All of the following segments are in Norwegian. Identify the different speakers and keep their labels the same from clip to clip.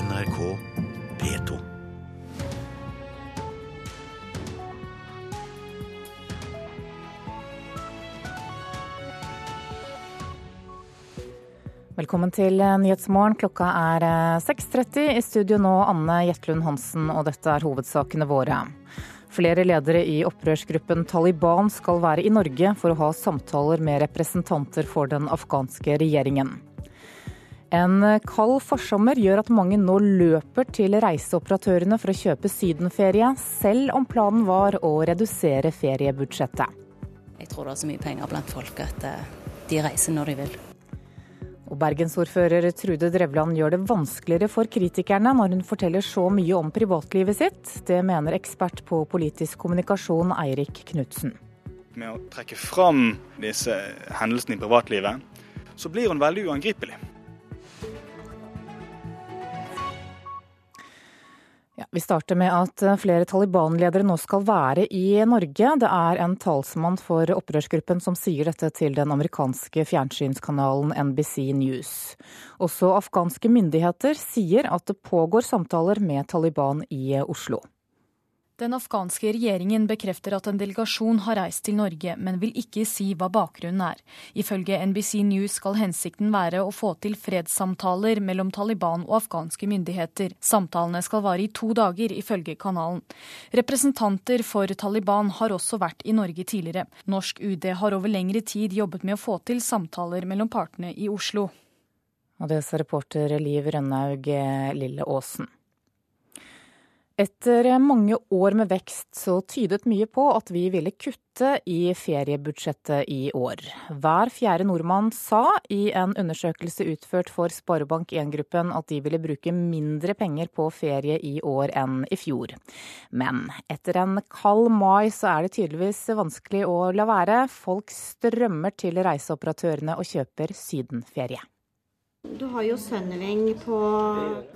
Speaker 1: NRK P2.
Speaker 2: Velkommen til Nyhetsmorgen. Klokka er 6.30. I studio nå Anne Jetlund Hansen, og dette er hovedsakene våre. Flere ledere i opprørsgruppen Taliban skal være i Norge for å ha samtaler med representanter for den afghanske regjeringen. En kald forsommer gjør at mange nå løper til reiseoperatørene for å kjøpe sydenferie, selv om planen var å redusere feriebudsjettet.
Speaker 3: Jeg tror det er så mye penger blant folk at de reiser når de vil.
Speaker 2: Og Bergensordfører Trude Drevland gjør det vanskeligere for kritikerne når hun forteller så mye om privatlivet sitt. Det mener ekspert på politisk kommunikasjon Eirik Knutsen.
Speaker 4: Med å trekke fram disse hendelsene i privatlivet, så blir hun veldig uangripelig.
Speaker 2: Ja, vi starter med at flere Taliban-ledere nå skal være i Norge. Det er en talsmann for opprørsgruppen som sier dette til den amerikanske fjernsynskanalen NBC News. Også afghanske myndigheter sier at det pågår samtaler med Taliban i Oslo.
Speaker 5: Den afghanske regjeringen bekrefter at en delegasjon har reist til Norge, men vil ikke si hva bakgrunnen er. Ifølge NBC News skal hensikten være å få til fredssamtaler mellom Taliban og afghanske myndigheter. Samtalene skal vare i to dager, ifølge kanalen. Representanter for Taliban har også vært i Norge tidligere. Norsk UD har over lengre tid jobbet med å få til samtaler mellom partene i Oslo.
Speaker 2: Og det sa reporter Liv Rønnaug Lille Aasen. Etter mange år med vekst så tydet mye på at vi ville kutte i feriebudsjettet i år. Hver fjerde nordmann sa i en undersøkelse utført for Sparebank1-gruppen at de ville bruke mindre penger på ferie i år enn i fjor. Men etter en kald mai så er det tydeligvis vanskelig å la være. Folk strømmer til reiseoperatørene og kjøper sydenferie.
Speaker 6: Du har jo Sønneving på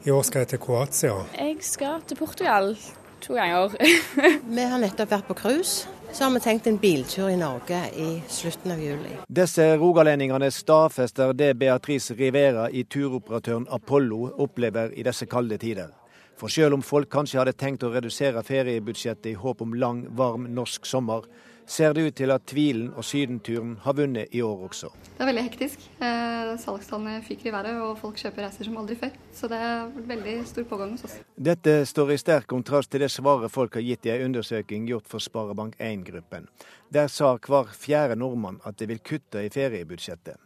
Speaker 7: I år skal jeg til Kroatia.
Speaker 8: Jeg skal til Portugal to ganger.
Speaker 9: vi har nettopp vært på cruise. Så har vi tenkt en biltur i Norge i slutten av juli.
Speaker 10: Disse rogalendingene stadfester det Beatrice Rivera i turoperatøren Apollo opplever i disse kalde tider. For selv om folk kanskje hadde tenkt å redusere feriebudsjettet i håp om lang, varm norsk sommer, ser det ut til at tvilen og sydenturen har vunnet i år også.
Speaker 11: Det er veldig hektisk. Eh, salgstallene fyker i været, og folk kjøper reiser som aldri før. Så det er veldig stor pågang hos oss.
Speaker 10: Dette står i sterk kontrast til det svaret folk har gitt i en undersøking gjort for Sparebank1-gruppen. Der sa hver fjerde nordmann at de vil kutte i feriebudsjettet.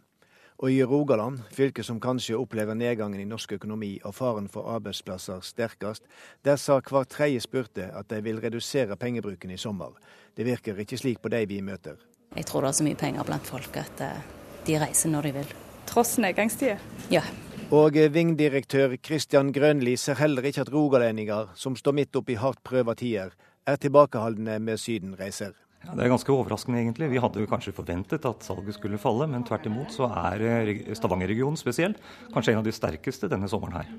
Speaker 10: Og i Rogaland, fylket som kanskje opplever nedgangen i norsk økonomi og faren for arbeidsplasser sterkest, der sa hver tredje spurte at de vil redusere pengebruken i sommer. Det virker ikke slik på de vi møter.
Speaker 3: Jeg tror det er så mye penger blant folk at de reiser når de vil.
Speaker 8: Tross nedgangstider?
Speaker 3: Ja.
Speaker 10: Og Ving-direktør Kristian Grønli ser heller ikke at rogalendinger, som står midt oppi hardt prøva tider, er tilbakeholdne med sydenreiser.
Speaker 12: Ja, det er ganske overraskende, egentlig. Vi hadde kanskje forventet at salget skulle falle, men tvert imot så er Stavanger-regionen spesielt kanskje en av de sterkeste denne sommeren her.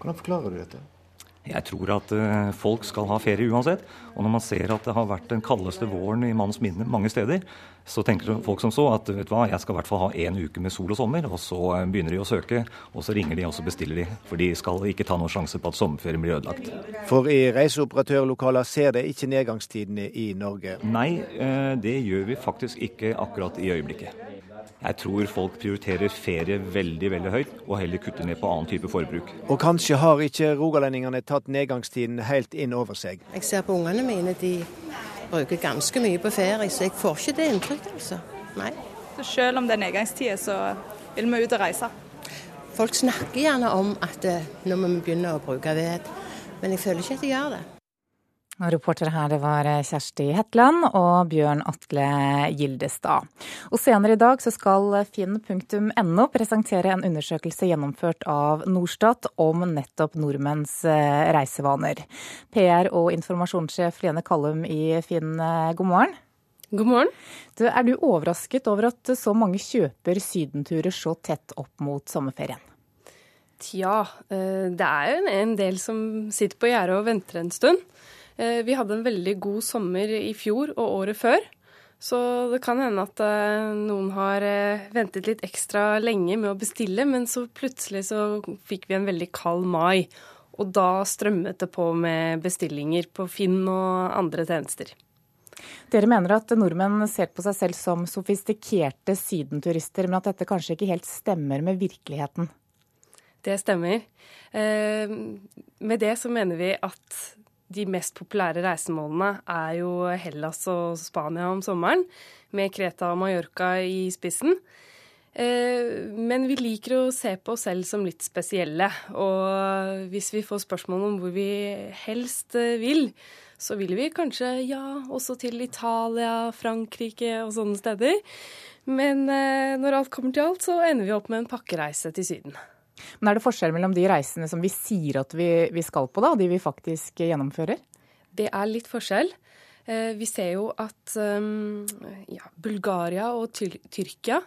Speaker 10: Hvordan forklarer du dette?
Speaker 12: Jeg tror at uh, folk skal ha ferie uansett. Og når man ser at det har vært den kaldeste våren i manns minne mange steder, så tenker folk som så at vet du hva, jeg skal i hvert fall ha én uke med sol og sommer. Og så uh, begynner de å søke, og så ringer de og så bestiller de. For de skal ikke ta noen sjanse på at sommerferien blir ødelagt.
Speaker 10: For i reiseoperatørlokaler ser det ikke nedgangstidene i Norge?
Speaker 12: Nei, uh, det gjør vi faktisk ikke akkurat i øyeblikket. Jeg tror folk prioriterer ferie veldig veldig høyt, og heller kutter ned på annen type forbruk.
Speaker 10: Og kanskje har ikke rogalendingene tatt nedgangstiden helt inn over seg?
Speaker 9: Jeg ser på ungene mine, de bruker ganske mye på ferie, så jeg får ikke det inntrykket, altså. Nei.
Speaker 8: Så selv om det er nedgangstid, så vil vi ut og reise?
Speaker 9: Folk snakker gjerne om at når nå må vi begynne å bruke ved, men jeg føler ikke at de gjør det.
Speaker 2: Og reportere her det var Kjersti Hetland og Bjørn Atle Gildestad. Og senere i dag så skal finn.no presentere en undersøkelse gjennomført av Norstat om nettopp nordmenns eh, reisevaner. PR- og informasjonssjef Lene Kallum i Finn, eh, god morgen.
Speaker 13: God morgen.
Speaker 2: Du, er du overrasket over at så mange kjøper sydenturer så tett opp mot sommerferien?
Speaker 13: Tja, eh, det er jo en del som sitter på gjerdet og venter en stund. Vi hadde en veldig god sommer i fjor og året før. Så det kan hende at uh, noen har uh, ventet litt ekstra lenge med å bestille, men så plutselig så fikk vi en veldig kald mai. Og da strømmet det på med bestillinger på Finn og andre tjenester.
Speaker 2: Dere mener at nordmenn ser på seg selv som sofistikerte sydenturister, men at dette kanskje ikke helt stemmer med virkeligheten?
Speaker 13: Det stemmer. Eh, med det så mener vi at de mest populære reisemålene er jo Hellas og Spania om sommeren, med Kreta og Mallorca i spissen. Eh, men vi liker å se på oss selv som litt spesielle. Og hvis vi får spørsmål om hvor vi helst eh, vil, så vil vi kanskje ja, også til Italia, Frankrike og sånne steder. Men eh, når alt kommer til alt, så ender vi opp med en pakkereise til Syden.
Speaker 2: Men Er det forskjell mellom de reisene som vi sier at vi, vi skal på, da, og de vi faktisk gjennomfører?
Speaker 13: Det er litt forskjell. Eh, vi ser jo at um, ja, Bulgaria og Tyr Tyrkia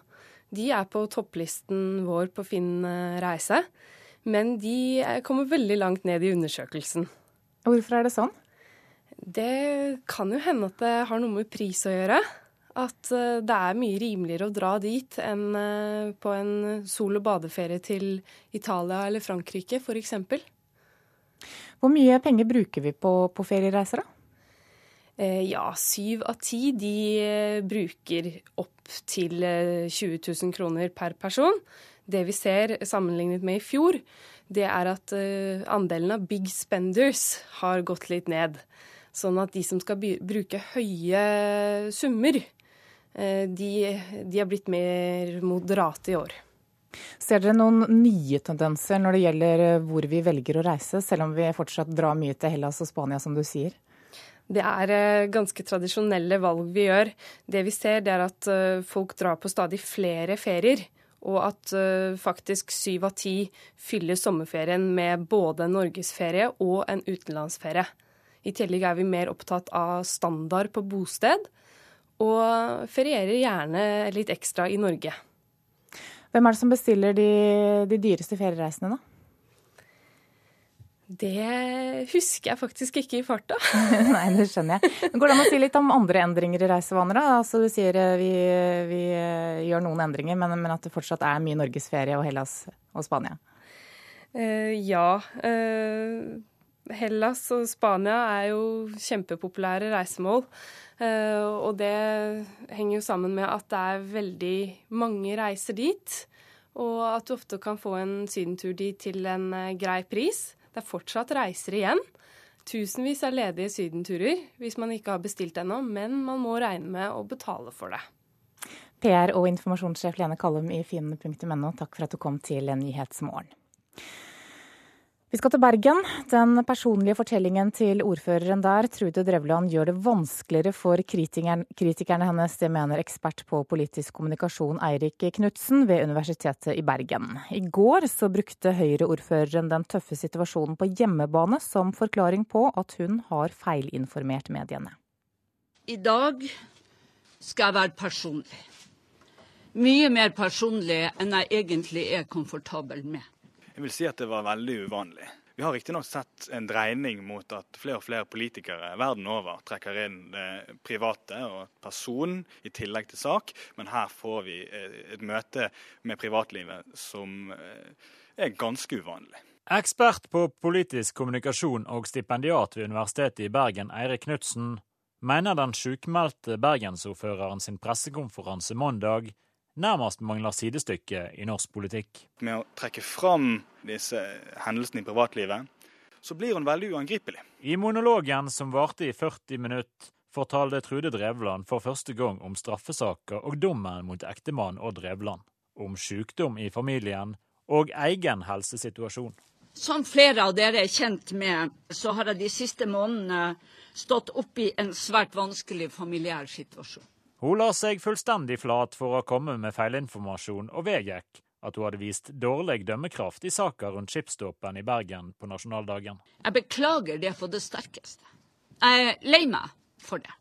Speaker 13: de er på topplisten vår på Finn eh, reise. Men de kommer veldig langt ned i undersøkelsen.
Speaker 2: Hvorfor er det sånn?
Speaker 13: Det kan jo hende at det har noe med pris å gjøre. At eh, det er mye rimeligere å dra dit enn eh, på en sol- og badeferie til Italia eller Frankrike f.eks.
Speaker 2: Hvor mye penger bruker vi på, på feriereiser, da?
Speaker 13: Eh, ja, syv av ti de bruker opp til 20 000 kroner per person. Det vi ser sammenlignet med i fjor, det er at andelen av big spenders har gått litt ned. Sånn at de som skal bruke høye summer, de, de har blitt mer moderate i år.
Speaker 2: Ser dere noen nye tendenser når det gjelder eh, hvor vi velger å reise, selv om vi fortsatt drar mye til Hellas og Spania, som du sier?
Speaker 13: Det er eh, ganske tradisjonelle valg vi gjør. Det vi ser, det er at folk drar på stadig flere ferier. Og at faktisk syv av ti fyller sommerferien med både en norgesferie og en utenlandsferie. I tillegg er vi mer opptatt av standard på bosted og ferierer gjerne litt ekstra i Norge.
Speaker 2: Hvem er det som bestiller de, de dyreste feriereisene, da?
Speaker 13: Det husker jeg faktisk ikke i farta.
Speaker 2: Nei, det skjønner jeg. Går det an å si litt om andre endringer i reisevaner? da? Altså, Du sier eh, vi, vi eh, gjør noen endringer, men, men, at det fortsatt er mye norgesferie og Hellas og Spania?
Speaker 13: Uh, ja. Uh, Hellas og Spania er jo kjempepopulære reisemål. Eh, og det henger jo sammen med at det er veldig mange reiser dit. Og at du ofte kan få en sydentur dit til en eh, grei pris. Det er fortsatt reiser igjen. Tusenvis av ledige sydenturer hvis man ikke har bestilt ennå, men man må regne med å betale for det.
Speaker 2: PR- og informasjonssjef Lene Kallum i finn.no, takk for at du kom til Nyhetsmorgen. Vi skal til Bergen. Den personlige fortellingen til ordføreren der, Trude Drevland, gjør det vanskeligere for kritikerne, hennes. Det mener ekspert på politisk kommunikasjon Eirik Knutsen ved Universitetet i Bergen. I går så brukte Høyre-ordføreren den tøffe situasjonen på hjemmebane som forklaring på at hun har feilinformert mediene.
Speaker 14: I dag skal jeg være personlig. Mye mer personlig enn jeg egentlig er komfortabel med.
Speaker 4: Jeg vil si at det var veldig uvanlig. Vi har riktignok sett en dreining mot at flere og flere politikere verden over trekker inn det private og personen i tillegg til sak, men her får vi eh, et møte med privatlivet som eh, er ganske uvanlig.
Speaker 15: Ekspert på politisk kommunikasjon og stipendiat ved Universitetet i Bergen, Eirik Knutsen, mener den sjukmeldte bergensordføreren sin pressekonferanse mandag nærmest mangler sidestykke i norsk politikk.
Speaker 4: Med å trekke fram disse hendelsene i privatlivet, så blir hun veldig uangripelig.
Speaker 15: I monologen som varte i 40 minutter, fortalte Trude Drevland for første gang om straffesaker og dommen mot ektemann Odd Drevland, om sykdom i familien og egen helsesituasjon.
Speaker 14: Som flere av dere er kjent med, så har jeg de siste månedene stått opp i en svært vanskelig familiær situasjon.
Speaker 15: Hun la seg fullstendig flat for å komme med feilinformasjon og vedgikk at hun hadde vist dårlig dømmekraft i saka rundt skipsdåpen i Bergen på nasjonaldagen.
Speaker 14: Jeg beklager det på det sterkeste. Jeg er lei meg for det.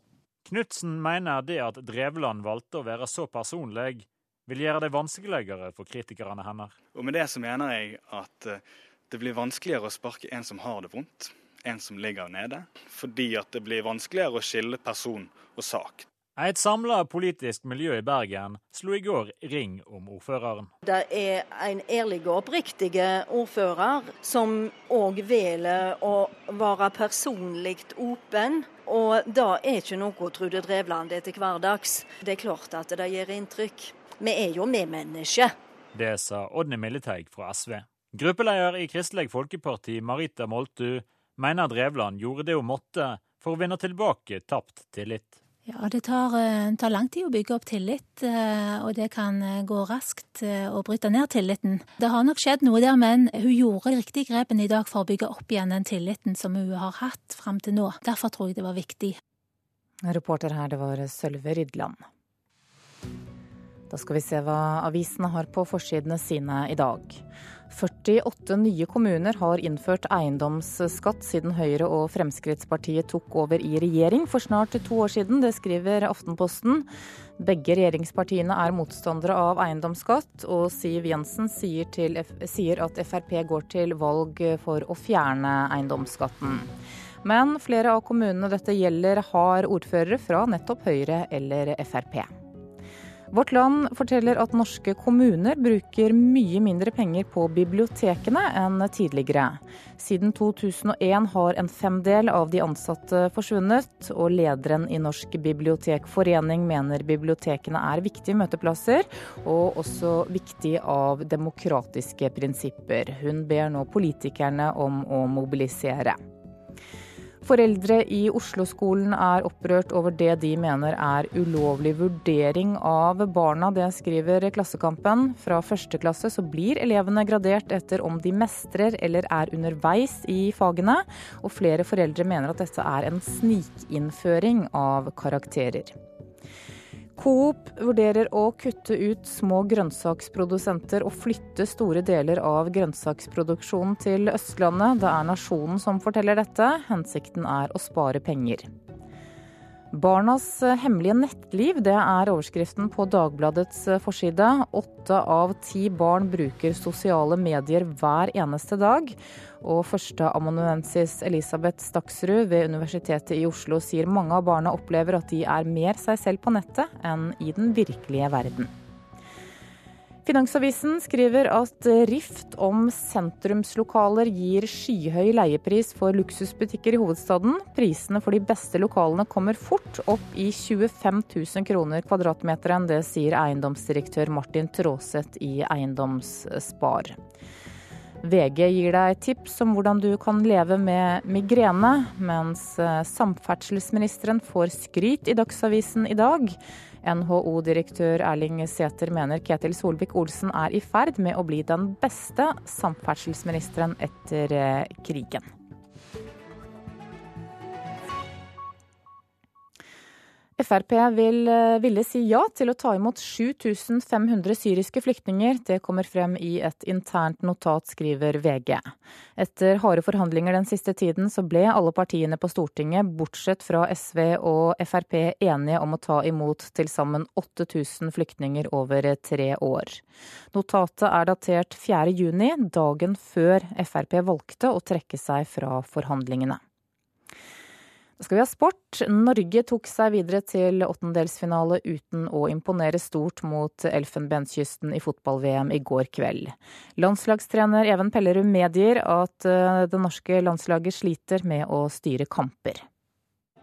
Speaker 15: Knutsen mener det at Drevland valgte å være så personlig, vil gjøre det vanskeligere for kritikerne hennes.
Speaker 4: Og Med det så mener jeg at eh, det blir vanskeligere å sparke en som har det vondt, en som ligger nede. Fordi at det blir vanskeligere å skille person og sak.
Speaker 15: Et samla politisk miljø i Bergen slo i går ring om ordføreren.
Speaker 16: Det er en ærlig og oppriktig ordfører som òg velger å være personlig åpen. Og det er ikke noe Trude Drevland er til hverdags. Det er klart at det gjør inntrykk. Vi er jo medmennesker.
Speaker 15: Det sa Odny Militeig fra SV. Gruppeleder i Kristelig Folkeparti, Marita Moltu, mener Drevland gjorde det hun måtte for å vinne tilbake tapt tillit.
Speaker 17: Ja, det tar, eh, tar, lang tid å bygge opp tillit, eh, og det kan eh, gå raskt å bryte ned tilliten. Det har nok skjedd noe der, men hun gjorde de riktige grepene i dag for å bygge opp igjen den tilliten som hun har hatt fram til nå. Derfor tror jeg det var viktig.
Speaker 2: Reporter her, det var Sølve Rydland. Da skal vi se hva avisene har på forsidene sine i dag. 48 nye kommuner har innført eiendomsskatt siden Høyre og Fremskrittspartiet tok over i regjering for snart to år siden. Det skriver Aftenposten. Begge regjeringspartiene er motstandere av eiendomsskatt, og Siv Jensen sier, til, sier at Frp går til valg for å fjerne eiendomsskatten. Men flere av kommunene dette gjelder, har ordførere fra nettopp Høyre eller Frp. Vårt Land forteller at norske kommuner bruker mye mindre penger på bibliotekene enn tidligere. Siden 2001 har en femdel av de ansatte forsvunnet, og lederen i Norsk bibliotekforening mener bibliotekene er viktige møteplasser, og også viktig av demokratiske prinsipper. Hun ber nå politikerne om å mobilisere. Foreldre i Oslo-skolen er opprørt over det de mener er ulovlig vurdering av barna. Det skriver Klassekampen. Fra første klasse så blir elevene gradert etter om de mestrer eller er underveis i fagene, og flere foreldre mener at dette er en snikinnføring av karakterer. Coop vurderer å kutte ut små grønnsaksprodusenter og flytte store deler av grønnsaksproduksjonen til Østlandet. Det er Nasjonen som forteller dette. Hensikten er å spare penger. Barnas hemmelige nettliv, det er overskriften på Dagbladets forside. Åtte av ti barn bruker sosiale medier hver eneste dag. Og førsteamanuensis Elisabeth Staksrud ved Universitetet i Oslo sier mange av barna opplever at de er mer seg selv på nettet enn i den virkelige verden. Finansavisen skriver at rift om sentrumslokaler gir skyhøy leiepris for luksusbutikker i hovedstaden. Prisene for de beste lokalene kommer fort opp i 25 000 kroner kvadratmeteren. Det sier eiendomsdirektør Martin Tråseth i Eiendomsspar. VG gir deg tips om hvordan du kan leve med migrene, mens eh, samferdselsministeren får skryt i Dagsavisen i dag. NHO-direktør Erling Sæther mener Ketil Solvik-Olsen er i ferd med å bli den beste samferdselsministeren etter eh, krigen. Frp vil, eh, ville si ja til å ta imot 7500 syriske flyktninger. Det kommer frem i et internt notat, skriver VG. Etter harde forhandlinger den siste tiden, så ble alle partiene på Stortinget, bortsett fra SV og Frp, enige om å ta imot til sammen 8000 flyktninger over tre år. Notatet er datert 4.6, dagen før Frp valgte å trekke seg fra forhandlingene. Skal vi ha sport. Norge tok seg videre til åttendelsfinale uten å imponere stort mot Elfenbenskysten i fotball-VM i går kveld. Landslagstrener Even Pellerud medgir at eh, det norske landslaget sliter med å styre kamper.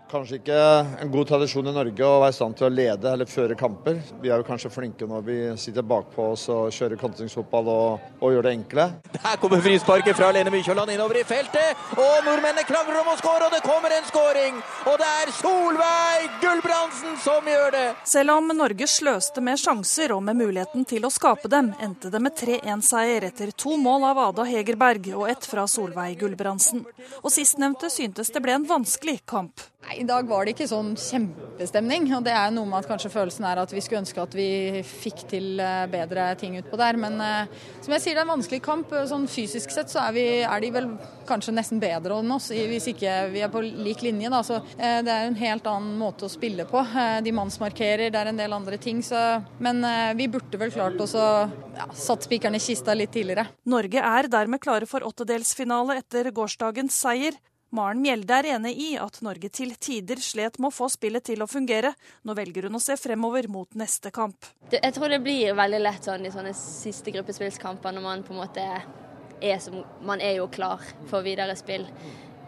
Speaker 18: Kanskje ikke en god tradisjon i Norge å være i stand til å lede eller føre kamper. Vi er jo kanskje flinke når vi sitter bakpå oss og kjører kontringsfotball og, og, gjør det enkle.
Speaker 19: Der kommer frisparket fra Lene Mykjåland innover i feltet, og nordmennene krangler om å skåre, og det kommer en skåring! Og det er Solveig Gulbrandsen som gjør det!
Speaker 20: Selv om Norge sløste med sjanser og med muligheten til å skape dem, endte det med 3-1-seier etter to mål av Ada Hegerberg og ett fra Solveig Gulbrandsen. Og sistnevnte syntes det ble en vanskelig kamp.
Speaker 21: Nei, I dag var det ikke sånn kjempestemning. og Det er noe med at kanskje følelsen er at vi skulle ønske at vi fikk til eh, bedre ting utpå der. Men uh, som jeg sier, det er en vanskelig kamp. Sånn Fysisk sett så er, vi, er, de vel kanskje nesten bedre enn oss, hvis ikke vi er på lik linje. Da. Så Det er en helt annen måte å spille på. De mannsmarkerer, det er en del andre ting. Så, men vi burde vel klart å ja, satt spikeren i kista litt tidligere.
Speaker 20: Norge er dermed klare for åttedelsfinale etter gårsdagens seier. Maren Mjelde er enig i at Norge til tider slet med å få spillet til å fungere. Nå velger hun å se fremover mot neste kamp.
Speaker 22: Jeg tror det blir veldig lett sånn i sånne siste gruppespillskamper når man på en måte er som Man er jo klar for videre spill.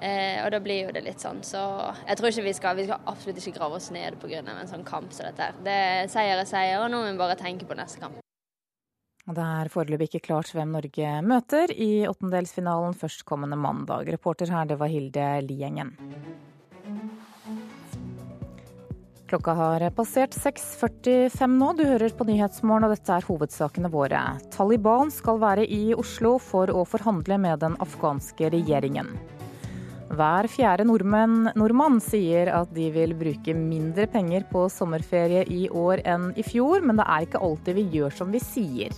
Speaker 22: Eh, og da blir jo det litt sånn. Så jeg tror ikke vi skal Vi skal absolutt ikke grave oss ned pga. en sånn kamp som dette. Det er seier er seier, og nå må vi bare tenke på neste kamp.
Speaker 2: Det er foreløpig ikke klart hvem Norge møter i åttendelsfinalen førstkommende mandag. Reporter her, det var Hilde Liengen. Klokka har passert 6.45 nå. Du hører på Nyhetsmorgen, og dette er hovedsakene våre. Taliban skal være i Oslo for å forhandle med den afghanske regjeringen. Hver fjerde nordmenn, nordmann sier at de vil bruke mindre penger på sommerferie i år enn i fjor, men det er ikke alltid vi gjør som vi sier.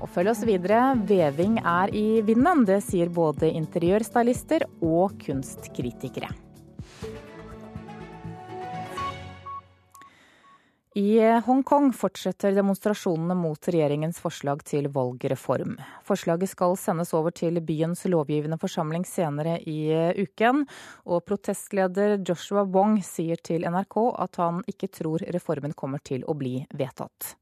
Speaker 2: Og følg oss videre. Veving er i vinden. Det sier både interiørstylister og kunstkritikere. I Hongkong fortsetter demonstrasjonene mot regjeringens forslag til valgreform. Forslaget skal sendes over til byens lovgivende forsamling senere i uken, og protestleder Joshua Wong sier til NRK at han ikke tror reformen kommer til å bli vedtatt.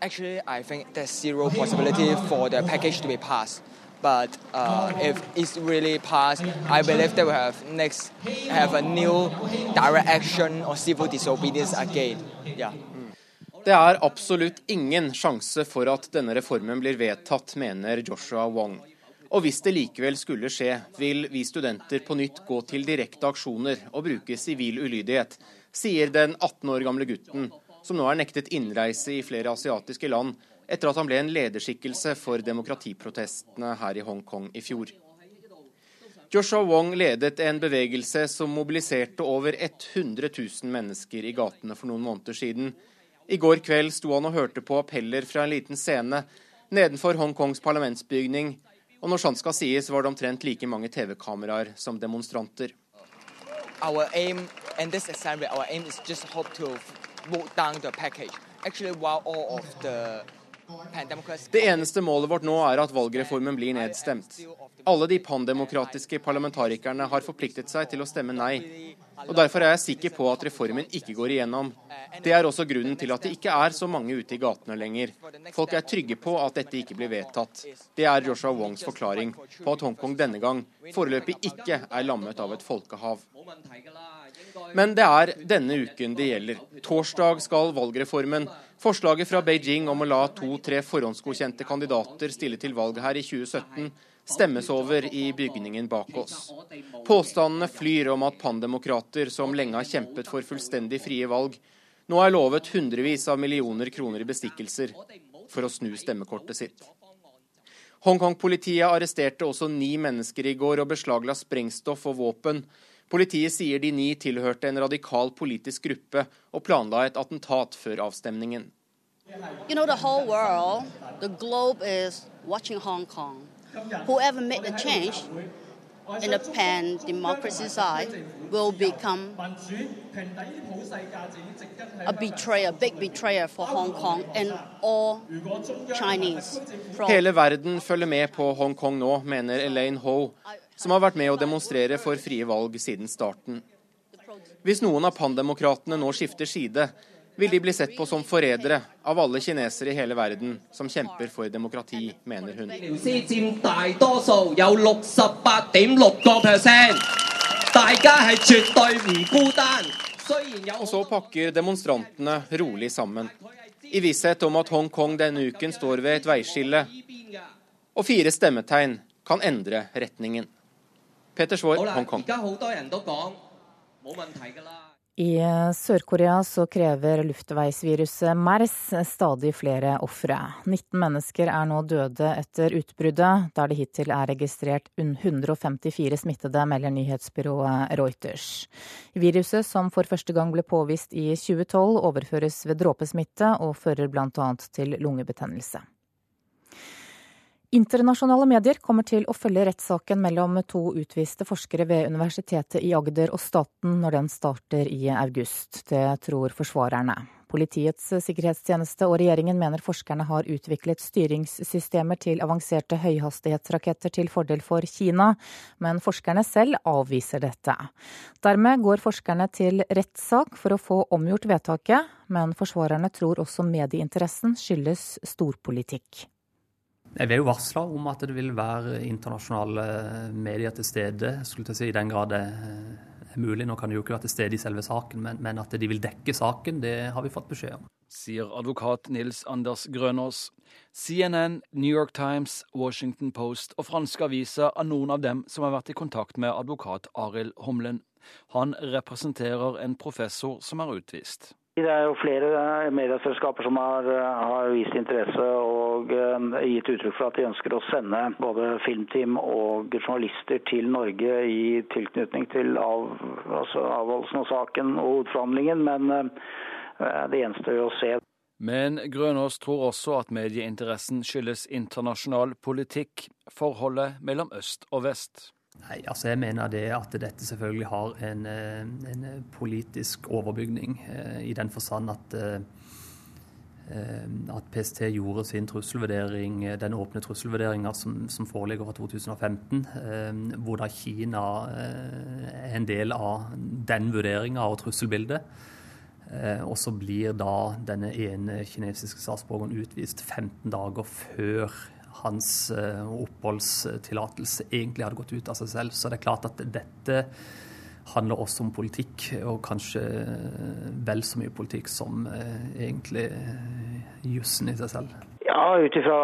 Speaker 23: Actually, I think there's zero possibility for the package to be passed. But uh, if it's really passed, I believe they will have next have a new direct action or civil disobedience again. Yeah.
Speaker 24: Det er absolutt ingen sjanse for at denne reformen blir vedtatt, mener Joshua Wong. Og hvis det likevel skulle skje, vil vi studenter på nytt gå til direkte aksjoner og bruke sivil ulydighet, sier den 18 år gamle gutten som nå er nektet innreise i flere asiatiske land etter at han ble en lederskikkelse for demokratiprotestene her i Hongkong i fjor. Joshua Wong ledet en bevegelse som mobiliserte over 100 000 mennesker i gatene for noen måneder siden. I går kveld sto han og hørte på appeller fra en liten scene nedenfor Hongkongs parlamentsbygning, og når sant skal sies, var det omtrent like mange TV-kameraer som demonstranter.
Speaker 23: Our aim, and this assembly, our aim is just vote down the package. Actually, while all of the
Speaker 24: det eneste målet vårt nå er at valgreformen blir nedstemt. Alle de pandemokratiske parlamentarikerne har forpliktet seg til å stemme nei. Og Derfor er jeg sikker på at reformen ikke går igjennom. Det er også grunnen til at det ikke er så mange ute i gatene lenger. Folk er trygge på at dette ikke blir vedtatt. Det er Joshua Wongs forklaring på at Hongkong denne gang foreløpig ikke er lammet av et folkehav. Men det er denne uken det gjelder. Torsdag skal valgreformen, forslaget fra Beijing om å la to-tre forhåndsgodkjente kandidater stille til valg her i 2017, stemmes over i bygningen bak oss. Påstandene flyr om at pandemokrater som lenge har kjempet for fullstendig frie valg, nå er lovet hundrevis av millioner kroner i bestikkelser for å snu stemmekortet sitt. Hongkong-politiet arresterte også ni mennesker i går og beslagla sprengstoff og våpen Politiet sier de ni tilhørte en radikal politisk gruppe og planla et attentat før avstemningen. You know, the whole world, the globe is watching Hong Kong. Whoever made the change in the pan-democracy side will become a betrayer, big betrayer for Hong Kong and all Chinese. Hele verden følger med på Hongkong nå, mener Elaine Ho, som har vært med å demonstrere for frie valg siden starten. Hvis noen av pandemokratene nå skifter side, vil de bli sett på som forrædere av alle kinesere i hele verden som kjemper for demokrati, mener hun. Og så pakker demonstrantene rolig sammen, i visshet om at Hongkong denne uken står ved et veiskille, og fire stemmetegn kan endre retningen. Peter Svaar, Hongkong.
Speaker 2: I Sør-Korea så krever luftveisviruset MERS stadig flere ofre. 19 mennesker er nå døde etter utbruddet, der det hittil er registrert 154 smittede, melder nyhetsbyrået Reuters. Viruset, som for første gang ble påvist i 2012, overføres ved dråpesmitte og fører bl.a. til lungebetennelse. Internasjonale medier kommer til å følge rettssaken mellom to utviste forskere ved Universitetet i Agder og staten når den starter i august. Det tror forsvarerne. Politiets sikkerhetstjeneste og regjeringen mener forskerne har utviklet styringssystemer til avanserte høyhastighetsraketter til fordel for Kina, men forskerne selv avviser dette. Dermed går forskerne til rettssak for å få omgjort vedtaket, men forsvarerne tror også medieinteressen skyldes storpolitikk.
Speaker 25: Jeg er jo varsla om at det vil være internasjonale medier til stede, skulle jeg si, i den grad det er mulig. Nå kan de jo ikke være til stede i selve saken, men, men at de vil dekke saken, det har vi fått beskjed om.
Speaker 26: Sier advokat Nils Anders Grønås. CNN, New York Times, Washington Post og franske aviser er noen av dem som har vært i kontakt med advokat Arild Homlen. Han representerer en professor som er utvist.
Speaker 27: Det er jo flere medieselskaper som har, har, vist interesse og uh, gitt uttrykk for at de ønsker å sende både filmteam og journalister til Norge i tilknytning til av, altså avholdelsen av saken og hovedforhandlingen, men det gjenstår jo å se.
Speaker 26: Men Grønås tror også at medieinteressen skyldes internasjonal politikk, forholdet mellom øst og vest.
Speaker 25: Nei, altså Jeg mener det at dette selvfølgelig har en, eh, en politisk overbygning, eh, i den forstand at, eh, at PST gjorde sin trusselvurdering, den åpne trusselvurderinga som, som, foreligger fra 2015, hvor da Kina er en del av den vurderinga av trusselbildet. Og så blir da denne ene kinesiske statsborgeren utvist 15 dager før hans eh, oppholdstillatelse egentlig hadde gått ut av seg selv. Så det er klart at dette handler også om politikk, og kanskje vel så mye politikk som eh, egentlig jussen i seg selv.
Speaker 27: Ja, ut ifra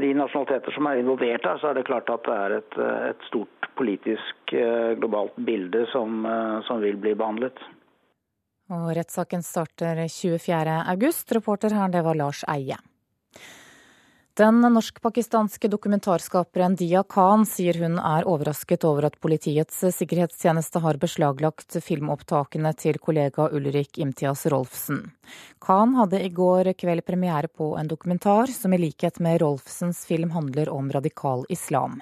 Speaker 27: de nasjonaliteter som er involvert her, så er det klart at det er et, et stort politisk globalt bilde som, som vil bli behandlet.
Speaker 2: Og rettssaken starter 24.8. Reporter her, det var Lars Eie. Den norsk-pakistanske dokumentarskaperen Dia Khan sier hun er overrasket over at Politiets sikkerhetstjeneste har beslaglagt filmopptakene til kollega Ulrik Imtias Rolfsen. Khan hadde i går kveld premiere på en dokumentar som i likhet med Rolfsens film handler om radikal islam.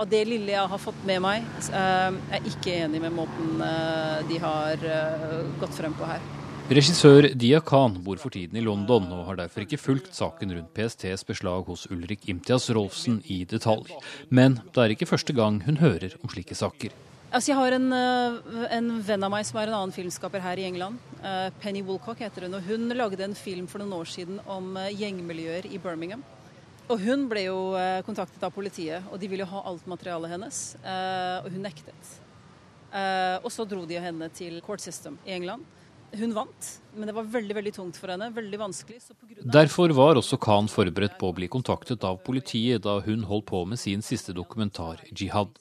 Speaker 28: Av det lille jeg har fått med meg, er jeg ikke enig med måten eh, de har eh, gått frem på her.
Speaker 29: Regissør Dia Khan bor for tiden i London og har derfor ikke fulgt saken rundt PSTs beslag hos Ulrik Imtias Rolfsen i detalj. Men det er ikke første gang hun hører om slike saker.
Speaker 28: Altså, jeg har en, eh, en, venn av meg som er en annen filmskaper her i England. Eh, Penny Woolcock heter hun. og Hun lagde en film for noen år siden om eh, gjengmiljøer i Birmingham. Og Hun ble jo kontaktet av politiet, og de ville ha alt materialet hennes. Og hun nektet. Og så dro de henne til court system i England. Hun vant, men det var veldig veldig tungt for henne. veldig vanskelig.
Speaker 29: Derfor var også Khan forberedt på å bli kontaktet av politiet da hun holdt på med sin siste dokumentar, 'Jihad'.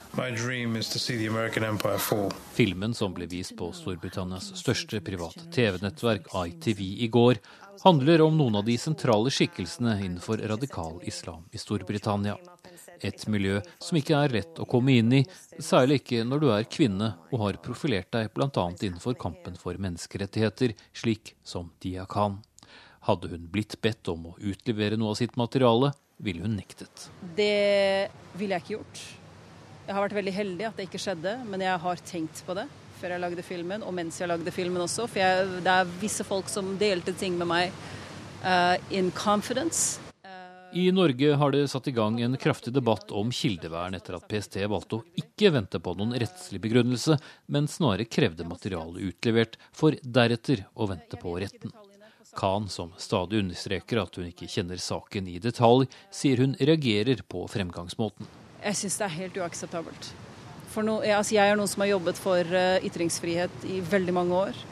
Speaker 29: Filmen som ble vist på Storbritannias største private TV-nettverk, ITV, i går, handler om noen av de sentrale skikkelsene innenfor radikal islam i Storbritannia. Et miljø som ikke er lett å komme inn i, særlig ikke når du er kvinne og har profilert deg bl.a. innenfor kampen for menneskerettigheter, slik som Dia Khan. Hadde hun blitt bedt om å utlevere noe av sitt materiale, ville hun nektet.
Speaker 28: Det ville jeg ikke gjort. Jeg har vært veldig heldig at det ikke skjedde, men jeg har tenkt på det før jeg lagde filmen, og mens jeg lagde filmen også. For jeg, det er visse folk som delte ting med meg uh, in confidence.
Speaker 29: I Norge har det satt i gang en kraftig debatt om kildevern etter at PST valgte å ikke vente på noen rettslig begrunnelse, men snarere krevde materialet utlevert, for deretter å vente på retten. Khan, som stadig understreker at hun ikke kjenner saken i detalj, sier hun reagerer på fremgangsmåten.
Speaker 28: Jeg syns det er helt uakseptabelt. No, altså jeg er noen som har jobbet for uh, ytringsfrihet i veldig mange år.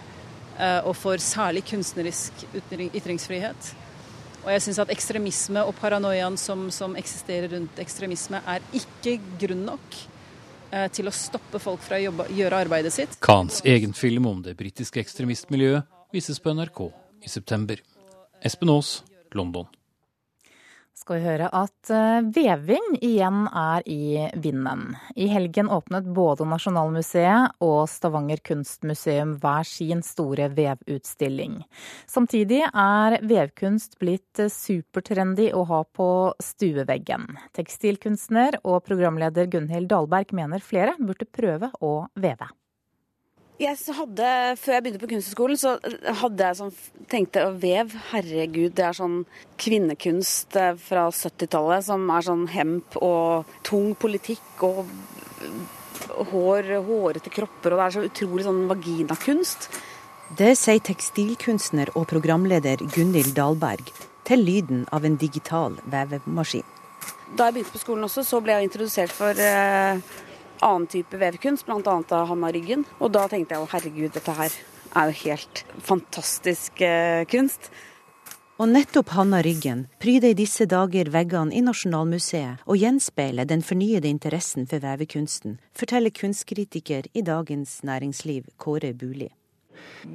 Speaker 28: Uh, og for særlig kunstnerisk ytringsfrihet. Og jeg syns at ekstremisme og paranoiaen som, som, eksisterer rundt ekstremisme, er ikke grunn nok eh, til å stoppe folk fra å jobbe, gjøre arbeidet sitt.
Speaker 29: Khans egen film om det britiske ekstremistmiljøet vises på NRK i september. Espen Aas, London
Speaker 2: skal vi høre at eh, veving igjen er i vinden. I helgen åpnet både Nasjonalmuseet og Stavanger kunstmuseum hver sin store vevutstilling. Samtidig er vevkunst blitt supertrendy å ha på stueveggen. Tekstilkunstner og programleder Gunhild Dahlberg mener flere burde prøve å veve.
Speaker 30: Jeg hadde, Før jeg begynte på Kunsthøgskolen, så hadde jeg sånn, tenkte å vev, herregud, det er sånn kvinnekunst eh, fra 70-tallet som er sånn hemp og tung politikk og hår, hårete kropper, og det er så utrolig sånn vaginakunst.
Speaker 31: Det sier tekstilkunstner og programleder Gunhild Dahlberg til lyden av en digital vevemaskin.
Speaker 30: Da jeg begynte på skolen også, så ble jeg introdusert for eh, annen type vevkunst, bl.a. av Hanna Ryggen. Og da tenkte jeg å herregud, dette her er jo helt fantastisk eh, kunst.
Speaker 31: Og nettopp Hanna Ryggen pryder i disse dager veggene i Nasjonalmuseet og gjenspeiler den fornyede interessen for vevekunsten, forteller kunstkritiker i Dagens Næringsliv Kåre Buli.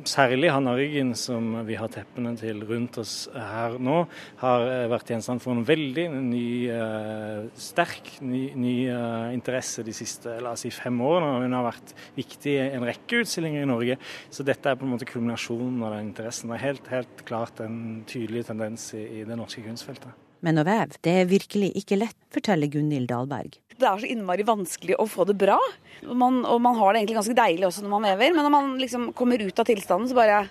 Speaker 32: Særlig Hanna Ryggen, som vi har teppene til rundt oss her nå, har eh, vært gjenstand for en veldig ny, uh, sterk ny, ny uh, interesse de siste la oss si, fem årene. og Hun har vært viktig i en rekke utstillinger i Norge. Så dette er på en måte kulminasjonen av den interessen. Det er helt, helt klart en tydelig tendens i, i det norske kunstfeltet.
Speaker 31: Men å veve, det er virkelig ikke lett, forteller Gunhild Dahlberg.
Speaker 30: Det er så innmari vanskelig å få det bra. Man, og man har det egentlig ganske deilig også når man vever, men når man liksom kommer ut av tilstanden, så bare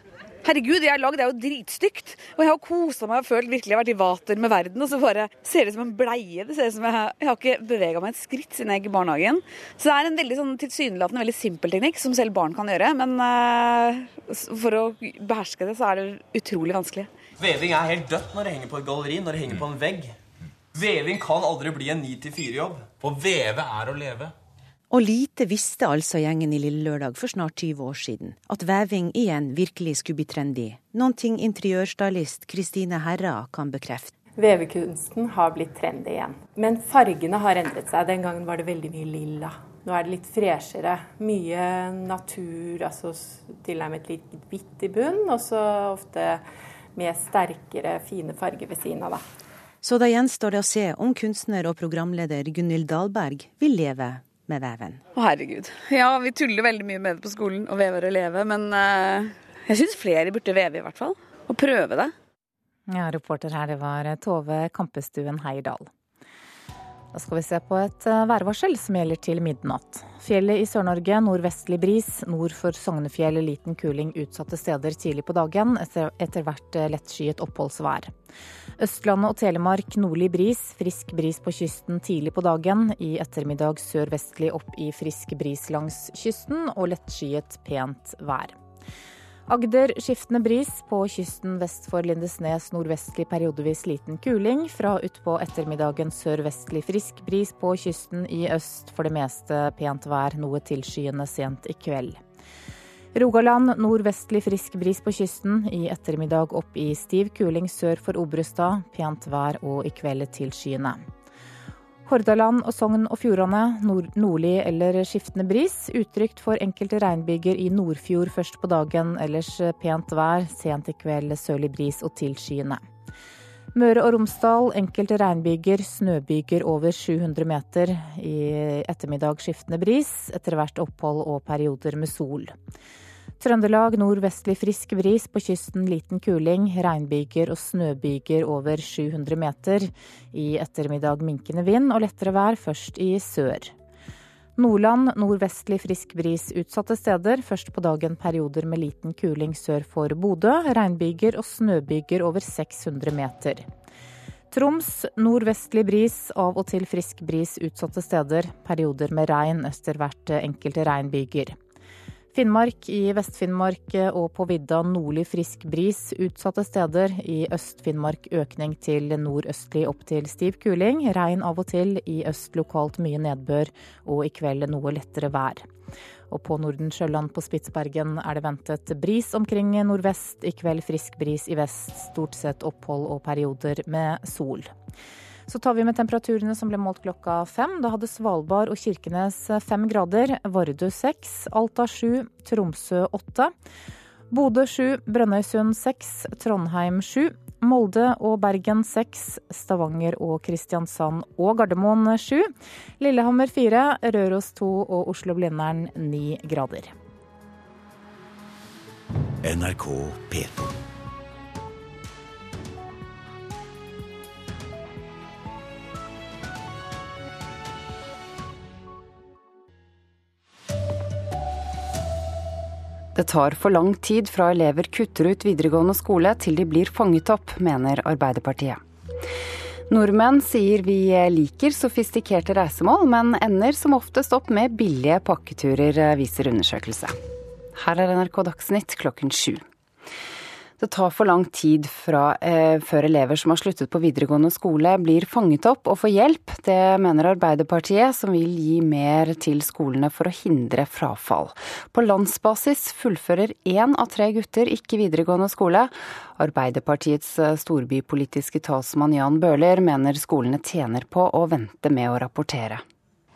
Speaker 30: Herregud, jeg har lagd det er jo dritstygt. Og jeg har kosa meg og følt virkelig jeg har vært i vater med verden. Og så bare ser det ut som en bleie. Det ser ut som jeg, jeg har ikke bevega meg et skritt siden jeg gikk i barnehagen. Så det er en veldig sånn tilsynelatende veldig simpel teknikk som selv barn kan gjøre. Men uh, for å beherske det, så er det utrolig vanskelig.
Speaker 33: Veving er helt dødt når det henger på et galleri, når det henger på en vegg. Veving kan aldri bli en 9-4-jobb.
Speaker 34: Å veve er å leve.
Speaker 31: Og lite visste altså gjengen i Lille Lørdag for snart 20 år siden, at veving igjen virkelig skulle bli trendy. Noen ting interiørstylist Kristine Herra kan bekrefte.
Speaker 35: Vevekunsten har blitt trendy igjen. Men fargene har endret seg. Den gangen var det veldig mye lilla. Nå er det litt freshere. Mye natur, altså tilnærmet litt hvitt i bunn, og så ofte med sterkere, fine farger ved siden av, da.
Speaker 31: Så da gjenstår det å se om kunstner og programleder Gunhild Dahlberg vil leve med veven.
Speaker 30: Å herregud. Ja, vi tuller veldig mye med det på skolen, å veve og leve, men uh, jeg syns flere burde veve, i hvert fall. Og prøve det.
Speaker 2: Ja, reporter her, det var Tove Kampestuen Heierdal. Da skal vi se på et eh, værvarsel som gjelder til midnatt. Fjellet i Sør-Norge nordvestlig bris. Nord for Sognefjell liten kuling utsatte steder tidlig på dagen. Etter, hvert eh, lettskyet oppholdsvær. Østlandet og Telemark nordlig bris. Frisk bris på kysten tidlig på dagen. I ettermiddag sørvestlig opp i frisk bris langs kysten og lettskyet pent vær. Agder skiftende bris. På kysten vest for Lindesnes nordvestlig periodevis liten kuling. Fra utpå ettermiddagen sørvestlig frisk bris. På kysten i øst for det meste pent vær, noe tilskyende sent i kveld. Rogaland nordvestlig frisk bris på kysten. I ettermiddag opp i stiv kuling sør for Obrestad. Pent vær og i kveld tilskyende. Hordaland og Sogn og Fjordane nord nordlig eller skiftende bris. Utrygt for enkelte regnbyger i Nordfjord først på dagen, ellers pent vær. Sent i kveld sørlig bris og tilskyende. Møre og Romsdal enkelte regnbyger, snøbyger over 700 meter. I ettermiddag skiftende bris, etter hvert opphold og perioder med sol. Trøndelag nordvestlig frisk bris, på kysten liten kuling. Regnbyger og snøbyger over 700 meter. I ettermiddag minkende vind og lettere vær først i sør. Nordland nordvestlig frisk bris utsatte steder. Først på dagen perioder med liten kuling sør for Bodø. Regnbyger og snøbyger over 600 meter. Troms nordvestlig bris, av og til frisk bris utsatte steder. Perioder med regn, etter hvert enkelte regnbyger. Finnmark i Vest-Finnmark og på vidda nordlig frisk bris. Utsatte steder. I Øst-Finnmark økning til nordøstlig opp til stiv kuling. Regn av og til. I øst lokalt mye nedbør, og i kveld noe lettere vær. Og på Nordensjøland på Spitsbergen er det ventet bris omkring nordvest. I kveld frisk bris i vest. Stort sett opphold og perioder med sol. Så tar vi med temperaturene som ble målt klokka fem. Da hadde Svalbard og Kirkenes fem grader, Vardø seks, Alta sju, Tromsø åtte. Bodø sju, Brønnøysund seks, Trondheim sju. Molde og Bergen seks, Stavanger og Kristiansand og Gardermoen sju. Lillehammer fire, Røros to og Oslo-Blindern ni grader.
Speaker 36: NRK P2.
Speaker 37: Det tar for lang tid fra elever kutter ut videregående skole til de blir fanget opp, mener Arbeiderpartiet. Nordmenn sier vi liker sofistikerte reisemål, men ender som oftest opp med billige pakketurer, viser undersøkelse. Her er NRK Dagsnytt klokken sju. Det tar for lang tid fra, eh, før elever som har sluttet på videregående skole blir fanget opp og får hjelp. Det mener Arbeiderpartiet, som vil gi mer til skolene for å hindre frafall. På landsbasis fullfører én av tre gutter ikke videregående skole. Arbeiderpartiets eh, storbypolitiske talsmann Jan Bøhler mener skolene tjener på å vente med å rapportere.